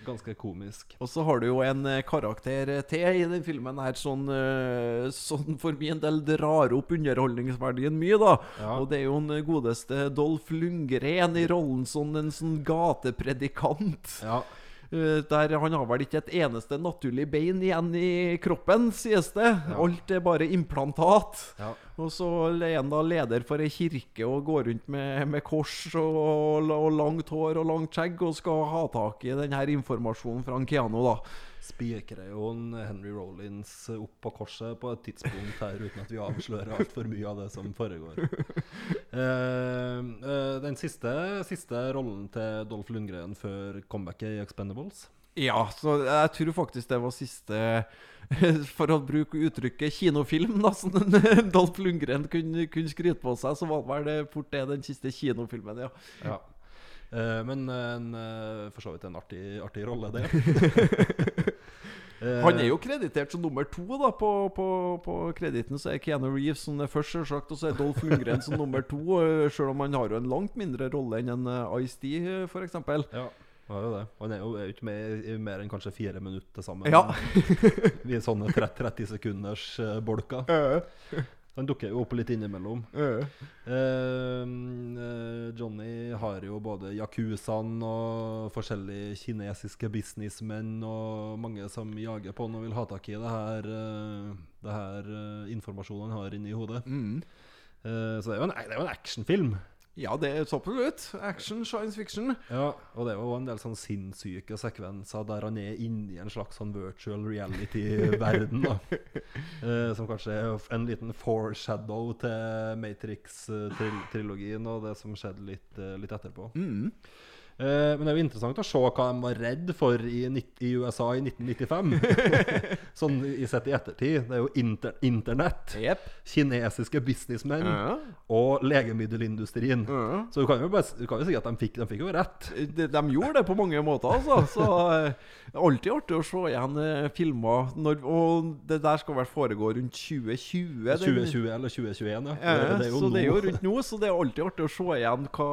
ganske komisk. Og så har du jo en eh, karakter eh, til i den filmen her sånn, eh, sånn for min del drar opp underholdningsverdien mye, da. Ja. Og det er jo den godeste Dolph Lundgren i rollen som en sånn gatepredikant. Ja. Eh, Der Han har vel ikke et eneste naturlig bein igjen i kroppen, sies det. Alt er bare implantat. Ja. Og så er han da leder for ei kirke og går rundt med, med kors og, og langt hår og langt skjegg og skal ha tak i denne informasjonen fra Keanu, da. Spikrer jo en Henry Rollins opp på korset på et tidspunkt her, uten at vi avslører altfor mye av det som foregår. Eh, eh, den siste, siste rollen til Dolph Lundgren før comebacket i Expendables. Ja, så jeg tror faktisk det var siste For å bruke uttrykket kinofilm, da, som Dolph Lundgren kunne, kunne skryte på seg, så var vel det fort det den siste kinofilmen, ja. Ja. Eh, men en, uh, for så vidt en artig, artig rolle, det. Eh, Han er jo kreditert som nummer to da på, på, på krediten. Så er Keanu Reeves som er først, selvsagt, og så er Dolph Lundgren som nummer to. Selv om han har jo en langt mindre rolle enn en uh, Ice-D, f.eks. Ja, han. Han er jo ikke med i mer enn kanskje fire minutter til sammen. Ja. Vi er sånne 30, 30 sekunders bolker. Han dukker jo opp litt innimellom. Uh. Uh, Johnny har jo både yakuzaen og forskjellige kinesiske businessmenn og mange som jager på han og vil ha tak i det her, uh, det her eh, informasjonen han har inni hodet. Eh, så det er jo en, det er jo en actionfilm. Ja, det så ut. Action, science fiction. Ja, og det er jo en del sånn sinnssyke sekvenser der han er inni en slags sånn virtual reality-verden. eh, Som kanskje er en liten foreshadow til Matrix-trilogien og det som skjedde litt, eh, litt etterpå. Eh, men det er jo interessant å se hva de var redd for i, i USA i 1995. sånn i sett i ettertid. Det er jo inter internett, yep. kinesiske businessmenn Ja. og legemiddelindustrien. Ja. Så du kan jo, bare, du kan jo si at de fikk, de fikk jo rett. De, de gjorde det på mange måter, altså. Så eh, det er alltid artig å se igjen eh, filmer når, Og det der skal vel foregå rundt 2020? den- 2020 eller 2021, ja. Ja, det, det så det er jo rundt nå, så det er alltid artig å se igjen hva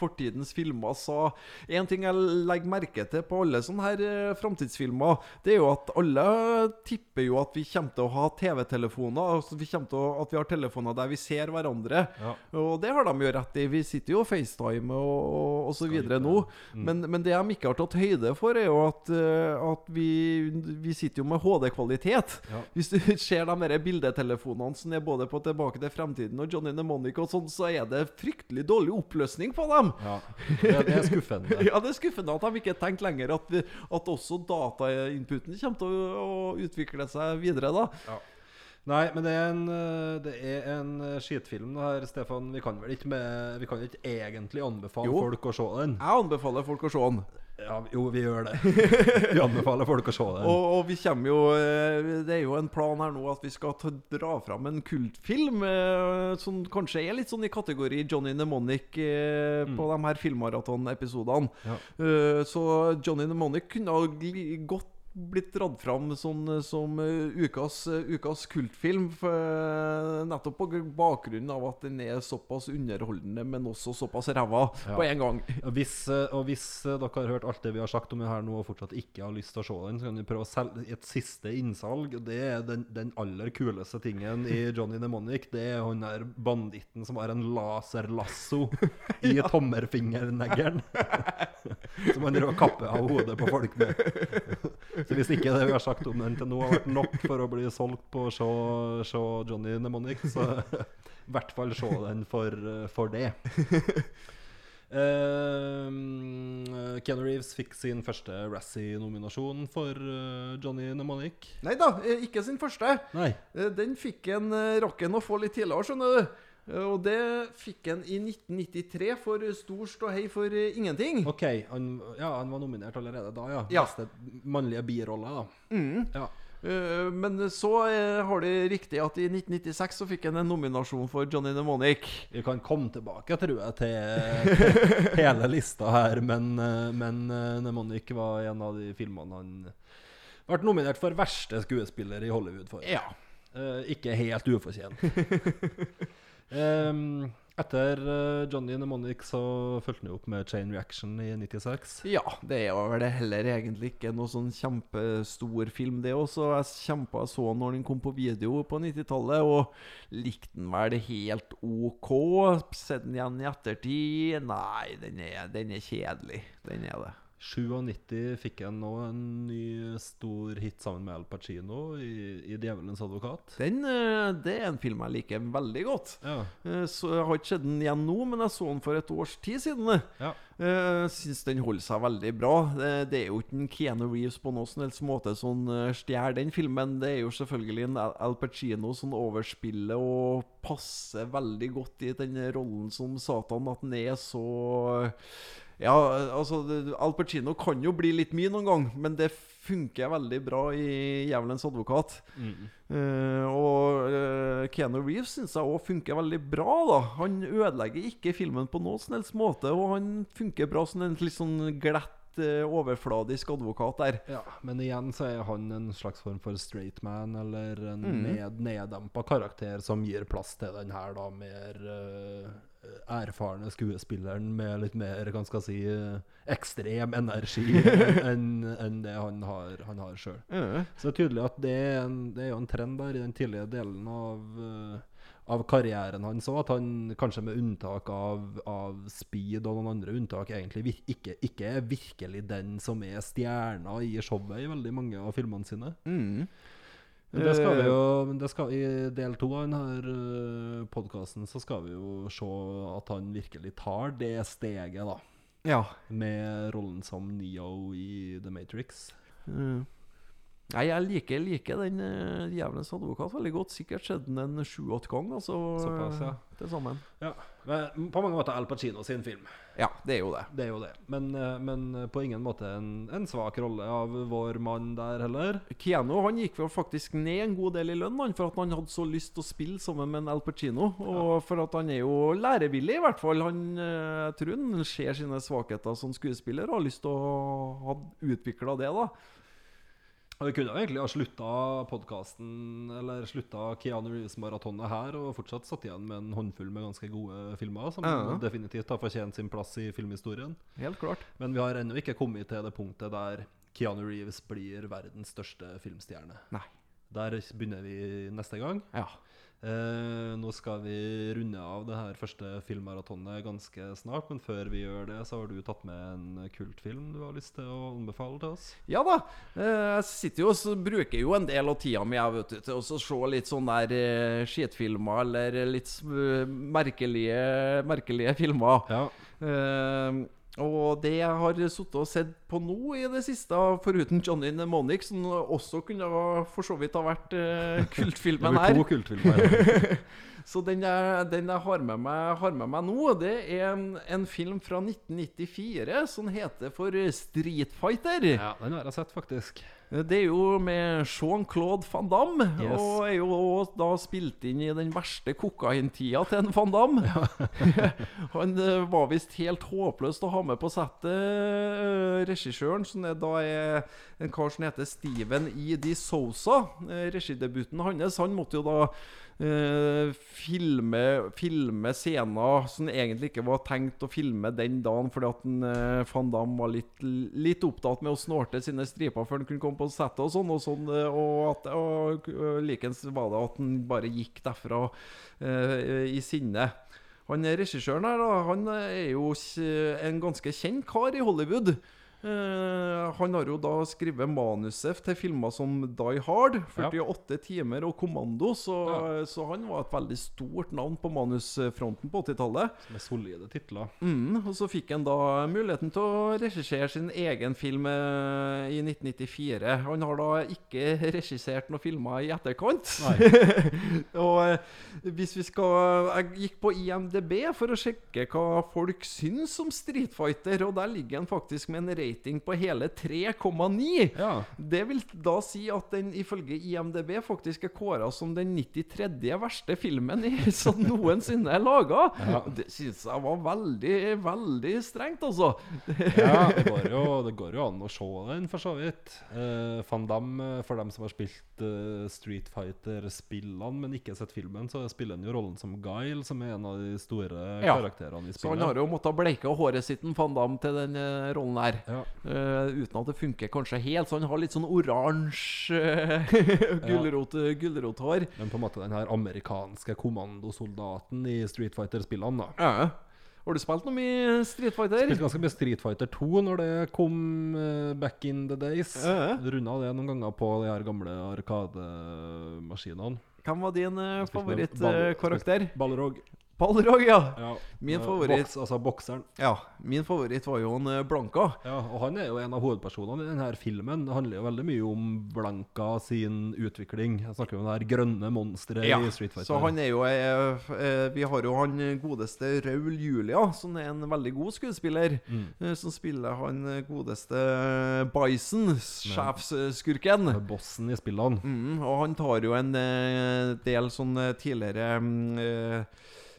fortidens filmer sa. En ting jeg legger merke til på alle sånne her eh, framtidsfilmer, det er jo at alle tipper jo at vi kommer til å ha TV-telefoner. Altså vi kommer til å, at vi har telefoner der vi ser hverandre. Ja. Og det har de jo rett i. Vi sitter jo og FaceTime og, og, og så videre nå. Mm. Men, men det de ikke har tatt høyde for, er jo at, eh, at vi, vi sitter jo med HD-kvalitet. Ja. Hvis du ser de der bildetelefonene som er både på Tilbake til fremtiden og Johnny Mnemonic og sånn, så er det fryktelig dårlig oppløsning på dem. Ja, det, det er skuffende. Ja, det er skuffende at de ikke har tenkt lenger at, vi, at også datainputen kommer til å, å utvikle seg videre, da. Nei, men det er en, eh, det er en eh, skitfilm det her, Stefan. Vi kan vel ikke, med, vi kan ikke egentlig anbefale Jo. folk å se den? Jeg anbefaler folk å se den. Ja, jo, vi gjør det. Vi anbefaler folk å se den. Og, og vi kommer jo eh, Det er jo en plan her nå at vi skal ta, dra fram en kultfilm eh, som kanskje er litt sånn i kategori Johnny Mnemonic eh, på de her filmmaraton-episodene. Ja. Eh, så Johnny Mnemonic kunne ha godt blitt dratt fram sånn, som eh, ukas, eh, ukas kultfilm. For, eh, nettopp på bakgrunn av at den er såpass underholdende, men også såpass ræva Ja. på en gang. Og hvis, og hvis dere har hørt alt det vi har sagt om det her nå, og fortsatt ikke har lyst til å se den, så kan vi prøve å selge et siste innsalg. Det er den, den aller kuleste tingen i Johnny Mnemonic. Det er han der banditten som har en laserlasso i tommelfingerneglen. som han driver og kapper av hodet på folk med. Så hvis ikke det vi har sagt om den til nå har vært nok for å bli solgt på å se, Johnny Mnemonic, så i hvert fall se den for, for det. Uh, Keanu Reeves fikk sin første Razzie-nominasjon for uh, Johnny Mnemonic. Nei da, eh, ikke sin første. Nei. Uh, Den fikk en uh, rocken å få litt tidligere, skjønner du. Eh, Og det fikk han i 1993 for Stor ståhei for eh, ingenting. OK, han, ja, han var nominert allerede da, ja. Ja. Beste mannlige birolle, da. Ja. Uh, Men så uh, har de riktig at i 1996 så fikk han en nominasjon for Johnny Mnemonic. Vi kan komme tilbake, tror jeg, til, til hele lista her, men, uh, men Mnemonic var en av de filmene han ble nominert for verste skuespiller i Hollywood for. Ja. Ikke helt ufortjent. Em, etter eh, Johnny Mnemonic så fulgte han jo opp med Chain Reaction i 96. Ja, det er vel heller egentlig ikke noe sånn kjempestor film, det også. Jeg kjempa så når den kom på video på 90-tallet, og likte den vel helt OK. Sett den igjen i ettertid Nei, den er, den er kjedelig. Den er det. 97 fikk han nå en ny stor hit sammen med Al Pacino i, i 'Djevelens advokat'. Den, eh, det er en film jeg liker veldig godt. Ja, Eh, Så Jeg har ikke sett den igjen nå, men jeg så den for et års tid siden. ja. Jeg syns den holder seg veldig bra. Det, er jo ikke en Keanu Reeves på noen som helst måte som eh, stjeler den filmen. Det er jo selvfølgelig en Al Pacino som overspiller og passer veldig godt i den rollen som Satan, at han er så Ja, altså Al Pacino kan jo bli litt mye noen gang, men det funker veldig bra i 'Djevelens advokat'. Eh, og uh, Keanu Reeves syns jeg òg funker veldig bra. da Han ødelegger ikke filmen på noen som helst måte, og han funker bra som en litt sånn glatt, eh, overfladisk advokat der. ja. Men igjen så er han en slags form for straight man, eller en mm. ned, neddempa karakter som gir plass til den her da mer erfarne skuespilleren med litt mer hva skal si, eh, ekstrem energi enn en det han har, han har sjøl. Ja. Så det er tydelig at det er, en, det er jo en trend der i den tidlige delen av, eh, av karrieren hans òg, at han kanskje med unntak av, av Speed og noen andre unntak egentlig vir ikke, ikke er virkelig den som er stjerna i showet i veldig mange av filmene sine. mm. Men det skal vi Eh, jo det skal, I del to av denne podkasten så skal vi jo se at han virkelig tar det steget, da. Ja. Med rollen som Neo i The Matrix. Eh. Nei, jeg liker, liker den uh, Djevelens advokat veldig godt. Sikkert sett den en sju-åtte ganger. Altså, Såpass, ja. Til sammen. Ja. Men På mange måter Al Pacino sin film. Ja, det er jo det. Det er jo det. Men, eh, men på ingen måte en, en svak rolle av vår mann der heller. Keanu han gikk vel faktisk ned en god del i lønn han, for at han hadde så lyst til å spille sammen med en Al Pacino. Og for at han er jo lærevillig, i hvert fall. Han eh, jeg tror han ser sine svakheter som skuespiller og har lyst til å ha utvikla det. da Vi kunne egentlig ha slutta podkasten, eller slutta Keanu Reeves-maratonet her, og fortsatt satt igjen med en håndfull med ganske gode filmer, som Ja. definitivt har fortjent sin plass i filmhistorien. Helt klart. Men vi har ennå ikke kommet til det punktet der Keanu Reeves blir verdens største filmstjerne. Nei. Der begynner vi neste gang. Ja. Eh, nå skal vi runde av det her første filmmaratonet ganske snart, men før vi gjør det, så har du tatt med en kultfilm du har lyst til å anbefale til oss. Ja da. Eh, Jeg sitter jo og bruker jo en del av tida mi jeg, vet du, til å se litt sånn der eh, skitfilmer eller litt merkelige, merkelige filmer. Ja. Eh, og det jeg har sittet og sett på nå i det siste, foruten Johnny Mnemonic, som også kunne ha- for så vidt ha vært eh, Det kultfilmen blir her to kultfilmer. her. Så den jeg, den jeg har, med meg, har med meg nå, det er en, en film fra 1994 som heter for Street Fighter. ja, den har jeg sett, faktisk. Det er jo med Jean-Claude van Damme, Yes. og er jo da spilt inn i den verste kokaintida til en van Damme. Han eh, var visst helt håpløs å ha med på settet, eh, regissøren, som er da er en kar som heter Steven E. Di Sousa. Eh, Regidebuten hans. Han måtte jo da eh, filme, filme scener som egentlig ikke var tenkt å filme den dagen, fordi at en, uh, van Damme var litt, litt opptatt med å snorte sine striper før han kunne komme på settet og sånn. Og, sånn, eh, og, at, og, og likens var det at han bare gikk derfra uh, i sinne. Han regissøren her, da, han er jo en ganske kjent kar i Hollywood. Eh, han har jo da skrevet manuset til filmer som Die Hard, 48 timer og Kommando, så, så han var et veldig stort navn på manusfronten på 80-tallet. Med solide titler. Mm, og så fikk han da muligheten til å regissere sin egen film eh, i 1994. Han har da ikke regissert noen filmer i etterkant. og eh, hvis vi skal Jeg gikk på IMDb for å sjekke hva folk syns om Street Fighter, og der ligger han faktisk med en rating på hele 3,9. Ja. Det vil da si at den ifølge IMDb faktisk er kåra som den 93. verste filmen i, som noensinne er laga. Det syns jeg var veldig, veldig strengt, altså. ja, det går, jo, det går jo an å se den, for så vidt. Uh, Van Damme, for dem som har spilt eh, Street Fighter-spillene, men ikke sett filmen, så spiller han jo rollen som Guile, som er en av de store Ja. karakterene i spillet. Så han har jo måttet bleike håret sitt Van Damme til den eh, rollen der. Ja. Uh, uten at det funker kanskje helt, så han har litt sånn oransje gulrot, gulrothår. Men på en måte den her amerikanske kommandosoldaten i Street Fighter-spillene, da. Ja. Har du spilt noe mye Street Fighter? Spilte ganske mye Street Fighter 2 når det kom uh, back in the days. Ja. Runda det noen ganger på de her gamle arkademaskinene. Hvem var din uh, Spilte ball- favorittkarakter? Balrog. Balrog, ja. Ja. Min Eh, favoritt- Boks, altså bokseren. ja. Min favoritt var jo en eh, Blanka. Ja, og han er jo en av hovedpersonene i denne filmen. Det handler jo veldig mye om Blanka sin utvikling. Jeg snakker om det her grønne monsteret i Street Fighter. så han er jo eh, eh, Vi har jo han godeste Raul Julia, som er en veldig god skuespiller. Mm. Som spiller han godeste Bison, sjefsskurken. Bossen i spillene. Mm, og han tar jo en del sånn tidligere mm, eh,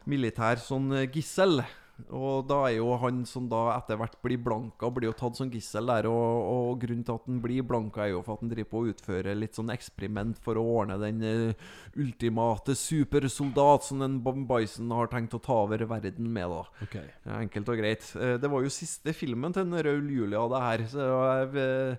militær sånn eh, gissel. Og da er jo han som da etter hvert blir blanka, blir jo tatt som gissel der. Og, og grunnen til at han blir blanka, er jo for at han driver på å utføre litt sånn eksperiment for å ordne den eh, ultimate supersoldat som den Bob Bison har tenkt å ta over verden med, da. Ok. Ja, Enkelt og greit. Eh, Det var jo siste filmen til den Raul Julia, det her. Så jeg,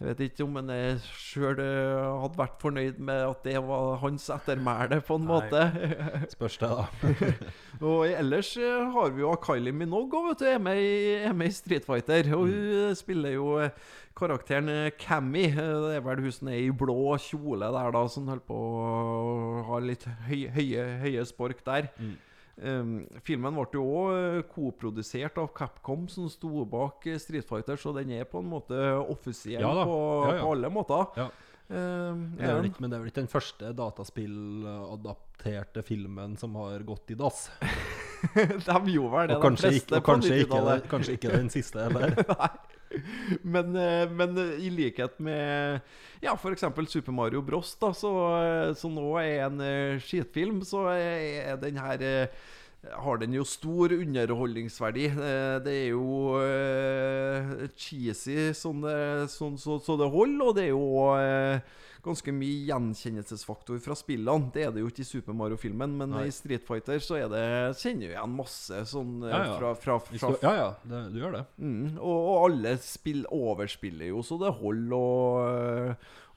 jeg vet ikke om jeg sjøl hadde vært fornøyd med at det var hans ettermæle, på en Nei. måte. Spørs det, da. og ellers eh, har vi jo Kylie Minogue òg, vet du. Er med, i, er med i Street Fighter. Og hun eh, spiller jo eh, karakteren eh, Cammy. Eh, Det er vel hun som er i blå kjole der, da, som holder på å ha litt høye, høye, høye spork der. Um, filmen ble jo òg koprodusert av Capcom, som sto bak eh, Street Fighter, så den er på en måte offisiell Ja. På, Ja, ja. på alle måter. Ja. Eh, Men det, ikke, men det er vel ikke den første dataspilladapterte filmen som har gått i dass? De gjorde vel det, Og de fleste ikke, og på kanskje, ikke, 90-tallet. kanskje ikke den siste heller. Men, eh, men i likhet med ja, f.eks. Super Mario Bros, da, så, så, nå er en eh, skitfilm, så er den her eh, har den jo stor underholdningsverdi. Eh, Det er jo eh, cheesy sånn det, sånn, så, så det holder, og det er jo eh, ganske mye gjenkjennelsesfaktor fra spillene. Det er det jo ikke i Super Mario-filmen, men Nei. i Street Fighter så er det, kjenner jo igjen masse sånn eh, Ja, ja. fra, fra, fra Ja, ja, det, du gjør det. Mm, og, og alle spill overspiller jo, så det holder.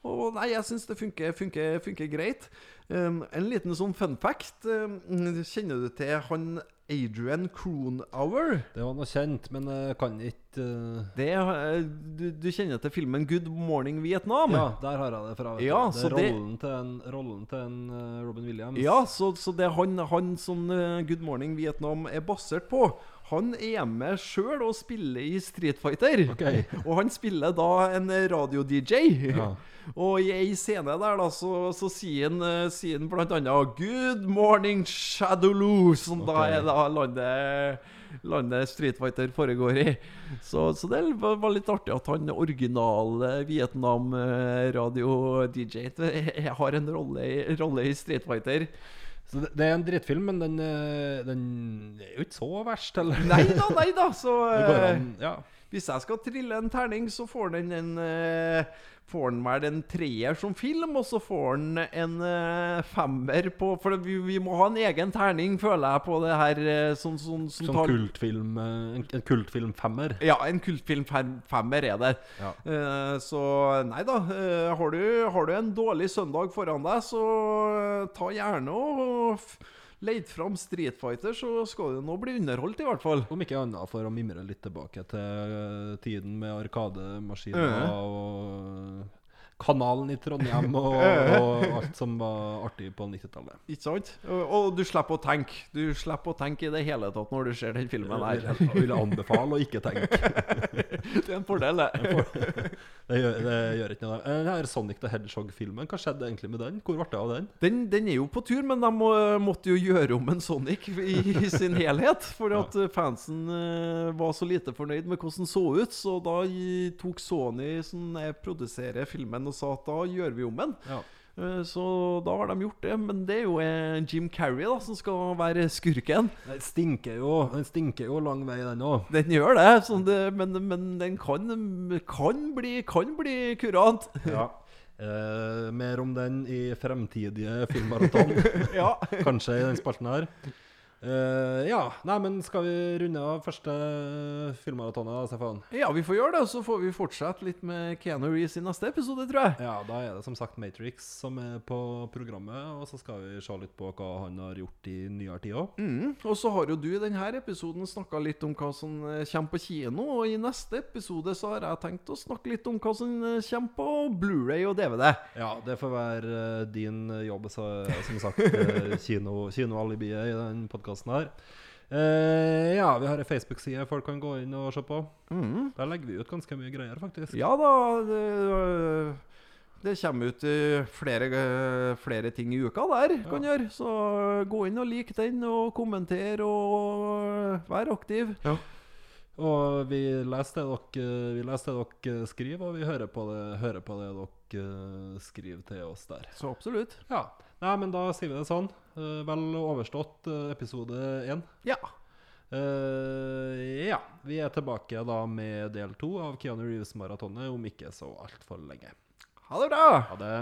Og, og nei, jeg syns det funker, funker, funker greit. Um, en liten sånn fun fact. Um, kjenner du til han Adrian Croonhour? Det var noe kjent, men jeg kan ikke uh... Det, eh, du, du kjenner til filmen 'Good Morning Vietnam'? Ja, der har jeg det fra. Ja, det så rollen, det- til en, rollen til en eh, Robin Williams. Ja, så, så det er han, han som eh, Good Morning Vietnam er basert på. Han er med sjøl og spiller i Street Fighter. Ok. Og han spiller da en radio-DJ. Ja. Og i ei scene der da så, så sier han eh, sier han blant annet 'Good morning, Shadowloo', som da er da landet Landet Street Fighter foregår i. Så, så det var, litt artig at han originale Vietnam-radio-DJ har en rolle i, rolle i Street Fighter. Så det, det er en drittfilm, men den, eh, den er jo ikke så verst, eller? Nei da, nei da, så eh, an, ja. Hvis jeg skal trille en terning, så får den en eh, Får han vel en treer som film, og så får han en uh, femmer på For vi, vi må ha en egen terning, føler jeg, på det her Sånn, sånn, som, som tar- kultfilm, eh, en, en kultfilmfemmer? Ja, en kultfilm femmer er det. Ja. Uh, så nei da. Uh, har, du, har du en dårlig søndag foran deg, så eh, ta gjerne og leit fram Street Fighter, så skal du nå bli underholdt, i hvert fall. Om ikke annet for å mimre litt tilbake til eh, tiden med arkademaskiner og kanalen i Trondheim og, og alt som var artig på 90-tallet. Ikke sant? Og, og du slipper å tenke. Du slipper å tenke i det hele tatt når du ser den filmen Jeg her. vil, vil anbefale å ikke tenke. Det er en fordel, det. Det gjør, det gjør ikke noe. Eh, Den her Sonic the Hedgehog-filmen, hva skjedde egentlig med den? Hvor ble det av den? Den, den er jo på tur, men de må, måtte jo gjøre om en Sonic i, i sin helhet. For at eh, fansen eh, var så lite fornøyd med hvordan den så ut. Så da tok Sony, som produserer filmen, og sa at da gjør vi om den. Ja. Eh, Så da har de gjort det. Men det er jo eh, Jim Carrey da som skal være skurken. Den stinker jo, den stinker jo lang vei, den òg. Den gjør det, det men, men den kan, kan bli, kan bli kurant. Ja. Eh, mer om den i fremtidige filmmaraton. Ja. Kanskje i den spalten her. Eh, ja, nei, men skal vi runde av første filmmaratonet, da, Stefan? ja, vi får gjøre det. Og så får vi fortsette litt med Keanu Reeves i neste episode, tror jeg. Ja, da er det som sagt Matrix som er på programmet, og så skal vi se litt på hva han har gjort i nyere tid òg. Mm. Og så har jo du i denne episoden snakka litt om hva som eh, kommer på kino. Og i neste episode så har jeg tenkt å snakke litt om hva som eh, kommer på Blu-ray og DVD. Ja, det får være din jobb, så, som sagt. Kinoalibiet kino, i den podkasten her. Eh, ja, vi har ei Facebook-side folk kan gå inn og se på. Mm. Der legger vi ut ganske mye greier, faktisk. Ja da, det, det kommer ut øh, flere, øh, flere ting i uka der, kan gjøre. Så gå inn og lik den, og kommenter, og vær aktiv. Og vi leser det dere, vi leser det dere skriver, og vi hører på det, hører på det dere eh, skriver til oss der. Så absolutt. Ja. Nei, men da sier vi det sånn. Eh, vel overstått eh, episode én. Ja. Eh, ja. Vi er tilbake da med del to av Keanu Reeves-maratonet om ikke så altfor lenge. Ha det bra! Ha det.